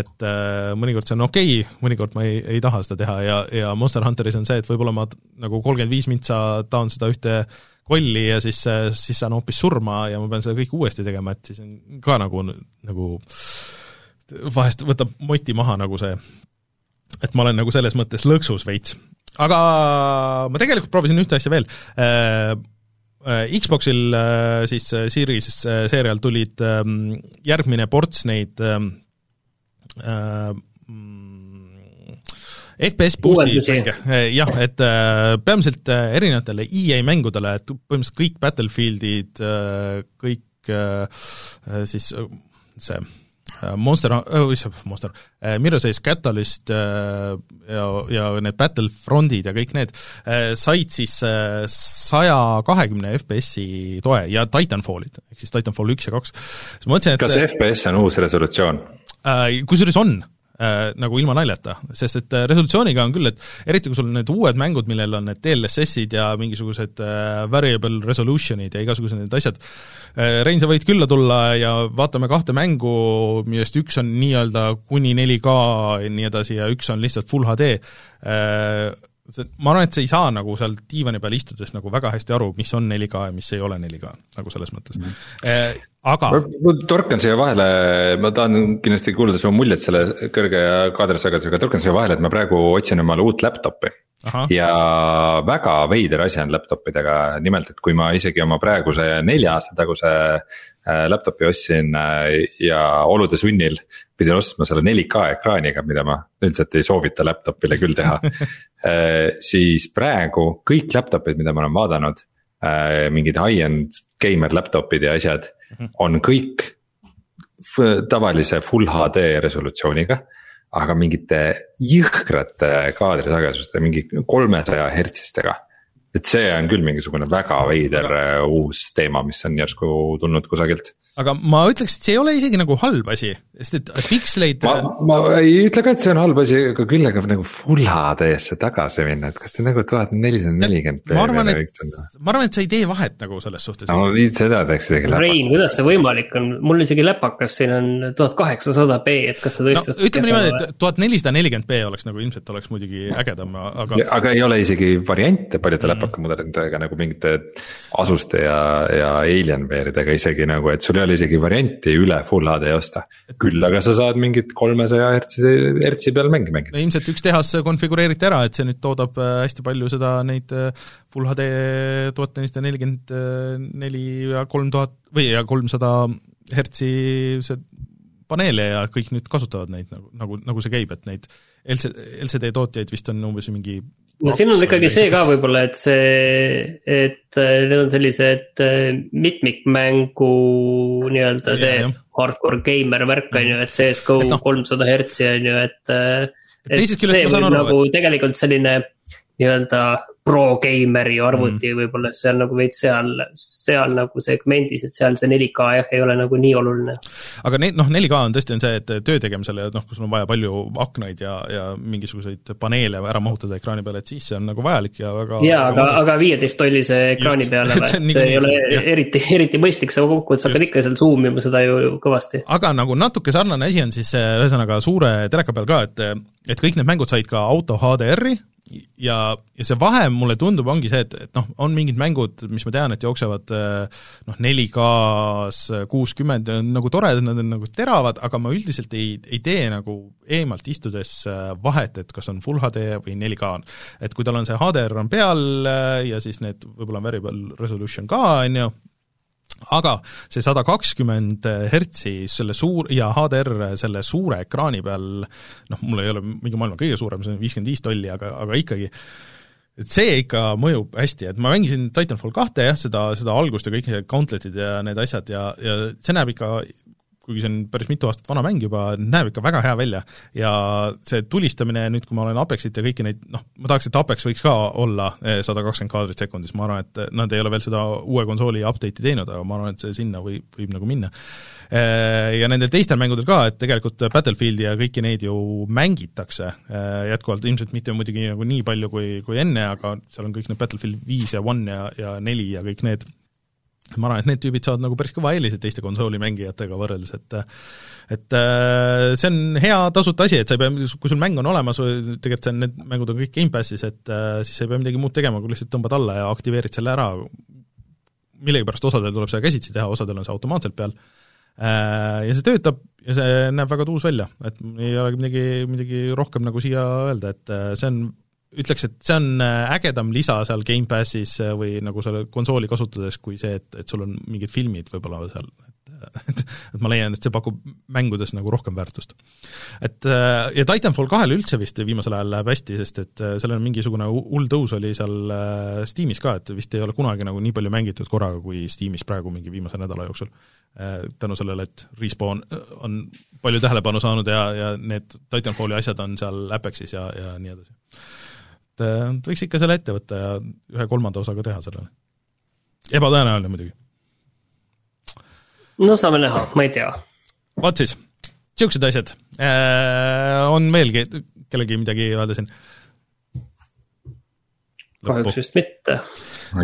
et äh, mõnikord see on okei okay,, mõnikord ma ei, ei taha seda teha ja, ja Monster Hunteris on see, et võib-olla ma nagu kolmkümmend viis mintsa tahan seda ühte kolli ja siis, siis saan hoopis surma ja ma pean seda kõike uuesti tegema, et siis on ka nagu, nagu vahest võtab moti maha nagu see, et ma olen nagu selles mõttes lõksus veits. aga ma tegelikult proovisin ühte asja veel. Äh,, Xboxil siis Series seerial tulid ähm, järgmine ports neid ähm, FPS boost'i mänge, jah, et peamiselt erinevatele EA mängudele, et põhimõtteliselt kõik Battlefieldid, kõik siis see Monster, issand, Monster, Mirror's Edge Catalyst ja, ja need Battlefrontid ja kõik need said siis saja kahekümne FPS-i toe ja Titanfallid, ehk siis Titanfall üks ja kaks. kas FPS on uus resolutsioon? Kusjuures on äh, nagu ilma naljata, sest et äh, resolutsiooniga on küll, et eriti kui sul on need uued mängud, millel on need DLSS-id ja mingisugused äh, variable resolution'id ja igasugused need asjad äh,, Rein, sa võid külla tulla ja vaatame kahte mängu, millest üks on nii-öelda kuni 4K ja nii edasi ja üks on lihtsalt full HD äh,, ma arvan, et sa ei saa nagu seal diivani peal istudes nagu väga hästi aru, mis on 4K ja mis ei ole 4K, nagu selles mõttes mm. -hmm aga. ma torkan siia vahele, ma tahan kindlasti kuulda su muljet selle kõrge kaadrisagedusega, torkan siia vahele, et ma praegu otsin omale uut laptop'i. Ja väga veider asi on laptop idega, nimelt, et kui ma isegi oma praeguse nelja aasta taguse äh, laptop'i ostsin äh, ja olude sunnil. pidin ostma selle 4K ekraaniga, mida ma üldiselt ei soovita laptop'ile küll teha äh, siis praegu kõik laptop'id, mida ma olen vaadanud mingid high-end gamer laptop'id ja asjad Mhm. on kõik tavalise full HD resolutsiooniga. Aga mingite jõhkrate kaadrisageduste, mingi kolmesaja hertsistega et see on küll mingisugune väga veider. Äh, uus teema, mis on järsku tulnud kusagilt. Aga ma ütleks, et see ei ole isegi nagu halb asi, sest et piksleid ma, ma ei ütle ka, et see on halb asi, aga küll aga nagu full HD-sse tagasi minna, et kas te nagu tuhat nelisada nelikümmend ma arvan, et, ma arvan, et sa ei tee vahet nagu selles suhtes. no seda teeks isegi. Rein, kuidas see võimalik on, mul isegi läpakas siin on tuhat kaheksasada B, et kas sa tõesti no, ütleme niimoodi, et tuhat nelisada nelikümmend B oleks nagu ilmselt oleks muidugi ägedam, aga aga ei ole isegi variante paljude läpakatega läpakamudelitega nagu mingite Asuste ja, ja Alienware'idega isegi nagu, et sul ei ole isegi varianti üle full HD osta. küll aga sa saad mingit kolmesaja hertsi, hertsi peal mänge mängida. no ilmselt üks tehas konfigureeriti ära, et see nüüd toodab äh, hästi palju seda, neid äh, full HD tuhat nelisada nelikümmend neli ja kolm tuhat või ja kolmsada hertsi see paneele ja kõik nüüd kasutavad neid nagu, nagu, nagu see käib, et neid LCD, LCD tootjaid vist on umbes mingi no siin on ikkagi see ka võib-olla, et see, et äh, need on sellised äh, mitmikmängu nii-öelda see jah. hardcore gamer värk on ju, et CS GO no. kolmsada hertsi on ju, et. Äh, et see võib nagu et... tegelikult selline nii-öelda pro-gamer'i arvuti mm. võib-olla seal nagu veits seal, seal nagu segmendis, et seal see 4K jah, ei ole nagu nii oluline. aga ne-, noh, 4K on tõesti on see, et töö tegemisel ja noh, kui sul on vaja palju aknaid ja, ja mingisuguseid paneele ära mahutada ekraani peale, et siis see on nagu vajalik ja väga jaa, aga, aga viieteisttollise ekraani Just, peale või, see, see ei ole jah. eriti, eriti mõistlik, sa kokkuvõttes hakkad ikka seal zoom ima seda ju kõvasti. aga nagu natuke sarnane asi on siis ühesõnaga suure teleka peal ka, et et kõik need mängud said ka auto HDR-i, ja, ja see vahe mulle tundub, ongi see, et, et noh, on mingid mängud, mis ma tean, et jooksevad noh, 4K-s kuuskümmend, nagu toredad, nad on nagu teravad, aga ma üldiselt ei, ei tee nagu eemalt istudes vahet, et kas on full HD või 4K. et kui tal on see HDR on peal ja siis need võib-olla on variable resolution ka, on ju, aga see sada kakskümmend hertsi selle suur- ja HDR selle suure ekraani peal, noh, mul ei ole mingi maailma kõige suurem, see on viiskümmend viis tolli, aga, aga ikkagi et see ikka mõjub hästi, et ma mängisin Titanfall kahte jah, seda, seda algust ja kõik need gauntlet'id ja need asjad ja, ja see näeb ikka kuigi see on päris mitu aastat vana mäng juba, näeb ikka väga hea välja. ja see tulistamine nüüd, kui ma olen Apexit ja kõiki neid, noh, ma tahaks, et Apex võiks ka olla eh, sada kakskümmend kaadrit sekundis, ma arvan, et nad ei ole veel seda uue konsooli update'i teinud, aga ma arvan, et see sinna võib, võib nagu minna. Eh, ja nendel teistel mängudel ka, et tegelikult Battlefieldi ja kõiki neid ju mängitakse eh, jätkuvalt, ilmselt mitte muidugi nagu nii palju kui, kui enne, aga seal on kõik need Battlefield viis ja One ja, ja neli ja kõik need ma arvan, et need tüübid saavad nagu päris kõva eelise teiste konsoolimängijatega võrreldes, et et äh, see on hea tasuta asi, et sa ei pea, kui sul mäng on olemas, tegelikult see on, need mängud on kõik Gamepassis, et äh, siis sa ei pea midagi muud tegema, kui lihtsalt tõmbad alla ja aktiveerid selle ära, millegipärast osadel tuleb seda käsitsi teha, osadel on see automaatselt peal, ja see töötab ja see näeb väga tuus välja, et ei olegi midagi, midagi rohkem nagu siia öelda, et see on ütleks, et see on ägedam lisa seal Gamepassis või nagu selle konsooli kasutades, kui see, et, et sul on mingid filmid võib-olla seal, et, et ma leian, et see pakub mängudes nagu rohkem väärtust. et ja Titanfall kahele üldse vist viimasel ajal läheb hästi, sest et sellel mingisugune hull tõus oli seal äh, Steamis ka, et vist ei ole kunagi nagu nii palju mängitud korraga, kui Steamis praegu mingi viimase nädala jooksul. Äh, tänu sellele, et Respawn äh, on palju tähelepanu saanud ja, ja need Titanfalli asjad on seal Apexis ja, ja nii edasi. Et võiks ikka selle ette võtta ja ühe kolmanda osaga teha sellele. ebatõenäoline muidugi no saame näha, ma ei tea. vot siis, niisugused asjad äh,. on veelgi kellelgi midagi öelda siin? kahjuks vist mitte.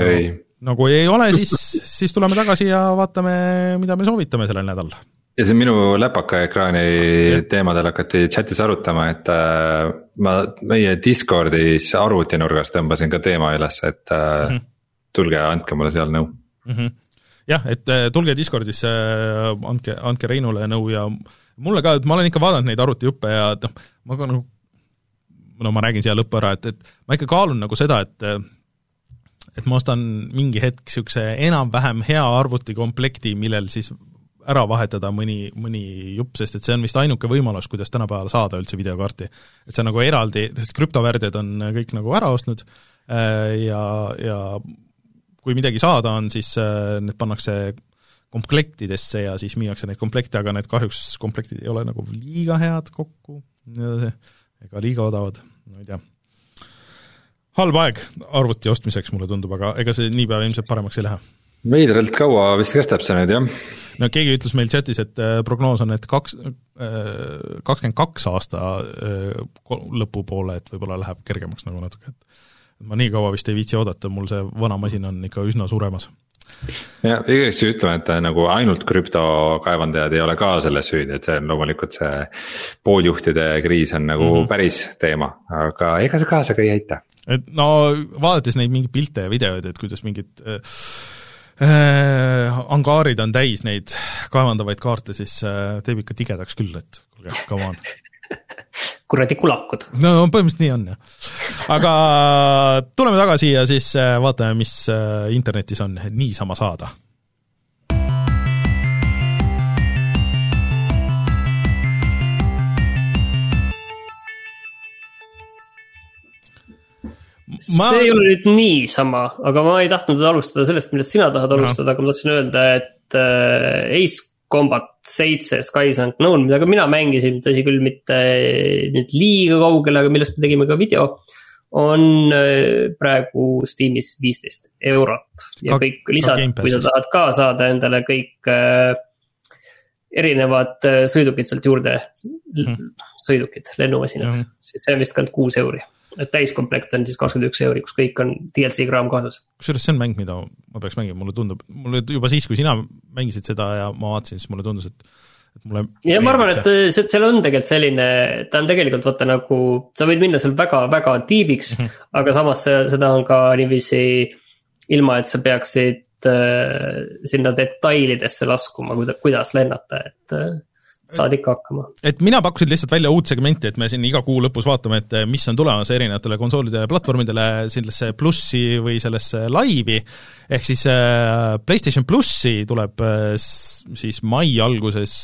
ei. no kui ei ole, siis, siis tuleme tagasi ja vaatame, mida me soovitame sellel nädalal. Ja see minu läpaka ekraani teemadel hakati chat'is arutama, et äh, ma meie Discordis arvutinurgas tõmbasin ka teema üles, et äh, mm tulge ja andke mulle seal nõu. Mm. -hmm jah, et äh, tulge Discordisse, äh, andke, andke Reinule nõu ja mulle ka, et ma olen ikka vaadanud neid arvutijuppe ja noh, ma ka nagu no ma räägin siia lõppu ära, et, et ma ikka kaalun nagu seda, et et ma ostan mingi hetk niisuguse enam-vähem hea arvutikomplekti, millel siis ära vahetada mõni, mõni jupp, sest et see on vist ainuke võimalus, kuidas tänapäeval saada üldse videokaarti. et see on nagu eraldi, sest krüptovärdjad on kõik nagu ära ostnud äh, ja, ja kui midagi saada on, siis äh, need pannakse komplektidesse ja siis müüakse neid komplekte, aga need kahjuks komplektid ei ole nagu liiga head kokku, nii edasi, ega liiga odavad, ma ei tea. halb aeg arvuti ostmiseks, mulle tundub, aga ega see niipea ilmselt paremaks ei lähe. Veidralt kaua vist kestab see nüüd, jah? no keegi ütles meil chatis, et äh, prognoos on, et kaks, äh, kakskümmend kaks aasta lõpupoole, et võib-olla läheb kergemaks nagu natuke, et ma nii kaua vist ei viitsi oodata, mul see vana masin on ikka üsna suremas. ja igaks juhuks ütleme, et nagu ainult krüptokaevandajad ei ole ka selles süüdi, et see on loomulikult see pooljuhtide kriis on nagu mm -hmm. päris teema, aga ega see kaasa ka ei aita. et no vaadates neid mingeid pilte ja videoid, et kuidas mingid äh, äh, angaarid on täis neid kaevandavaid kaarte, siis äh, teeb ikka tigedaks küll, et kuulge, come on kuradi kulakud. no põhimõtteliselt nii on jah. aga tuleme tagasi ja siis äh, vaatame, mis äh, internetis on niisama saada ma... see ei ole nüüd niisama, aga ma ei tahtnud alustada sellest, millest sina tahad alustada no., aga ma tahtsin öelda, et äh, Ace Combat seitse Skies Unknown, mida ka mina mängisin, tõsi küll, mitte nüüd liiga kaugele, aga millest me tegime ka video. on äh, praegu Steamis viisteist eurot ja ka, kõik lisad, kui sa tahad ka saada endale kõik äh, erinevad äh, sõidukid sealt juurde mm., sõidukid, lennumasinad mm., siis see on vist ka kuus euri et täiskomplekt on siis kakskümmend üks euri, kus kõik on DLC kraam kaasas. kusjuures see on mäng, mida ma peaks mängima, mulle tundub, mulle juba siis, kui sina mängisid seda ja ma vaatasin, siis mulle tundus, et et mulle ja ma arvan, et see, seal on tegelikult selline, ta on tegelikult vaata nagu, sa võid minna seal väga-väga tiibiks mm, -hmm. aga samas seda on ka niiviisi ilma, et sa peaksid äh, sinna detailidesse laskuma, kuidas lennata, et äh, saad ikka hakkama. et mina pakkusin lihtsalt välja uut segmenti, et me siin iga kuu lõpus vaatame, et eh, mis on tulemas erinevatele konsoolidele ja platvormidele sellesse plussi või sellesse laivi, ehk siis äh, PlayStation plussi tuleb äh, siis mai alguses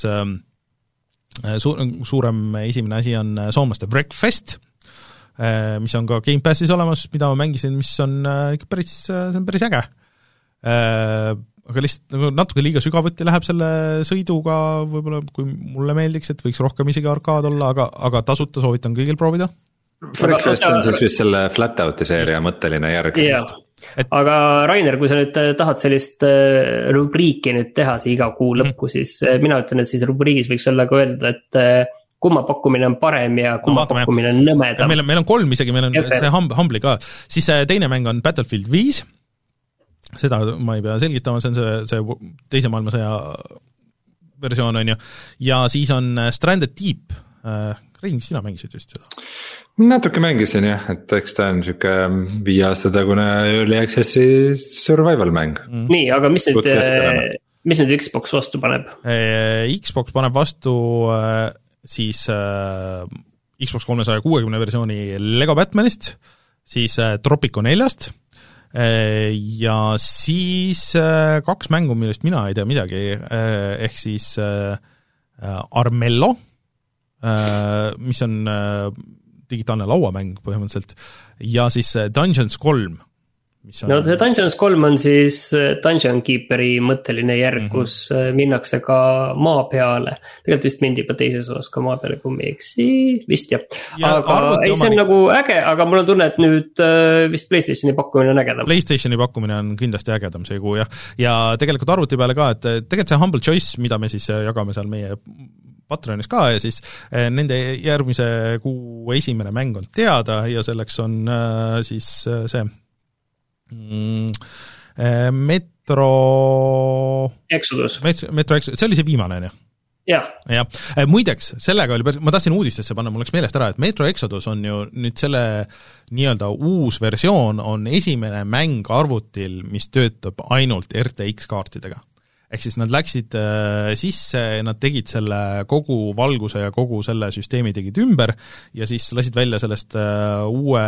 suur, suurem esimene asi on soomlaste Breakfast, mis on ka Gamepassis olemas, mida ma mängisin, mis on ikka päris, see on päris äge aga lihtsalt nagu natuke liiga sügavuti läheb selle sõiduga, võib-olla kui mulle meeldiks, et võiks rohkem isegi arkaad olla, aga, aga tasuta soovitan kõigil proovida. Breakfast on siis vist selle Flatouti seeria mõtteline järg. jah, et... aga Rainer, kui sa nüüd äh, tahad sellist äh, rubriiki nüüd teha siia iga kuu mhm. lõppu mm., siis äh, mina ütlen, et siis rubriigis võiks olla ka öelda, et kumma pakkumine on parem ja kumma no, pakkumine on nõmedam. meil on, meil on kolm isegi, meil on Jep. see Humble, ka, siis teine mäng on Battlefield viis seda ma ei pea selgitama, see on see, see teise maailmasõja versioon, on ju, ja siis on äh, Stranded Deep. Äh,, Rein, sina mängisid vist seda? natuke mängisin jah, et eks ta on sihuke viie aasta tagune early access'i survival mäng. Mm.. nii, aga mis nüüd, äh, mis nüüd Xbox vastu paneb? Xbox paneb vastu siis Xbox kolmesaja kuuekümne versiooni Lego Batmanist, siis Tropico neljast ja siis kaks mängu, millest mina ei tea midagi, ehk siis Armello, mis on digitaalne lauamäng põhimõtteliselt, ja siis Dungeons kolm On... no see Dungeons kolm on siis äh, Dungeon Keeperi mõtteline järg mm, -hmm. kus äh, minnakse ka maa peale. tegelikult vist mindi juba teises osas ka maa peale, kui ma ei eksi, vist jah ja. aga ei, see on nagu äge, aga mul on tunne, et nüüd äh, vist Playstationi pakkumine on ägedam. Playstationi pakkumine on kindlasti ägedam see kuu jah, ja tegelikult arvuti peale ka, et tegelikult see Humble Choice, mida me siis jagame seal meie Patreonis ka ja siis nende järgmise kuu esimene mäng on teada ja selleks on siis see mm, eh, Metro Exodus. Metro Exodus, see oli see viimane, on ju? jah ja. ja., eh, muideks, sellega oli päris, ma tahtsin uudistesse panna, mul läks meelest ära, et Metro Exodus on ju nüüd selle nii-öelda uus versioon, on esimene mäng arvutil, mis töötab ainult RTX kaartidega ehk siis nad läksid äh, sisse, nad tegid selle kogu valguse ja kogu selle süsteemi tegid ümber ja siis lasid välja sellest äh, uue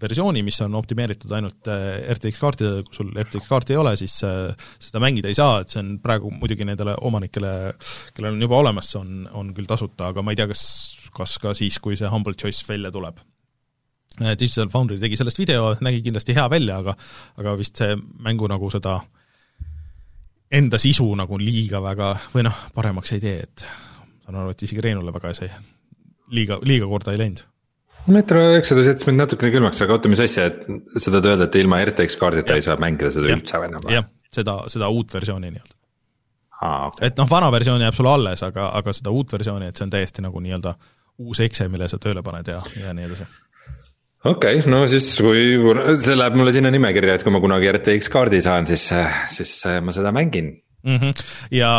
versiooni, mis on optimeeritud ainult äh, RTX kaartidele, kui sul RTX kaarti ei ole, siis seda mängida ei saa, et see on praegu muidugi nendele omanikele, kellel on juba olemas, see on, on küll tasuta, aga ma ei tea, kas, kas ka siis, kui see Humble Choice välja tuleb. Digital Foundry tegi sellest video, nägi kindlasti hea välja, aga aga vist see mängu nagu seda äh, enda sisu nagu liiga väga või noh, paremaks ei tee, et saan aru, et isegi Reinule väga see liiga, liiga korda ei läinud. Metro Exodus jättis mind natukene külmaks, aga oota, mis asja, et sa tahad öelda, et ilma RTX kaardita ja. ei saa mängida seda ja. üldse enam jah, seda, seda uut versiooni nii-öelda. Okay. et noh, vana versioon jääb sulle alles, aga, aga seda uut versiooni, et see on täiesti nagu nii-öelda uus ekse, mille sa tööle paned ja, ja nii edasi okei okay,, no siis kui, see läheb mulle sinna nimekirja, et kui ma kunagi RTX kaardi saan, siis, siis ma seda mängin mm. -hmm. ja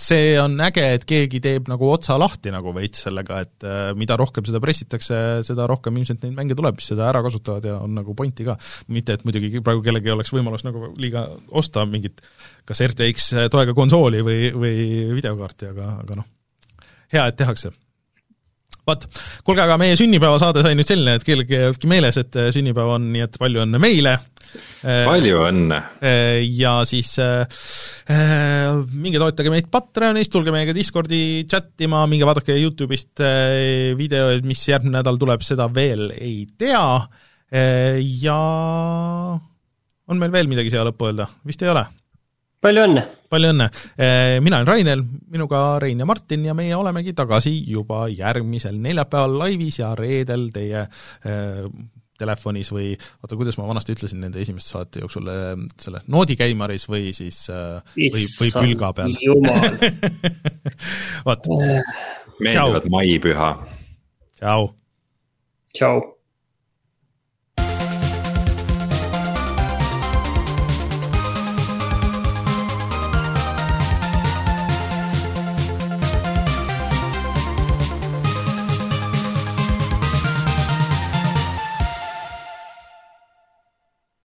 see on äge, et keegi teeb nagu otsa lahti nagu veits sellega, et äh, mida rohkem seda pressitakse, seda rohkem ilmselt neid mänge tuleb, mis seda ära kasutavad ja on nagu pointi ka. mitte, et muidugi praegu kellelgi oleks võimalus nagu liiga osta mingit kas RTX toega konsooli või, või videokaarti, aga, aga noh, hea, et tehakse vot, kuulge, aga meie sünnipäevasaade sai nüüd selline, et kellelgi ei olnudki meeles, et äh, sünnipäev on, nii et palju õnne meile. Äh, palju õnne! Äh, ja siis äh, minge toetage meid Patreonis, tulge meiega Discordi chat ima, minge vaadake Youtube'ist videoid, mis järgmine nädal tuleb, seda veel ei tea ja on meil veel midagi siia lõppu öelda, vist ei ole? Palju õnne! palju õnne! Eh, mina olen Rainel, minuga Rein ja Martin ja meie olemegi tagasi juba järgmisel neljapäeval laivis ja reedel teie äh, telefonis või oota, kuidas ma vanasti ütlesin nende esimeste saate jooksul, eh, selle noodikäimaris või siis või, või pülga peal. vot. meeldivat maipüha. tšau. tšau.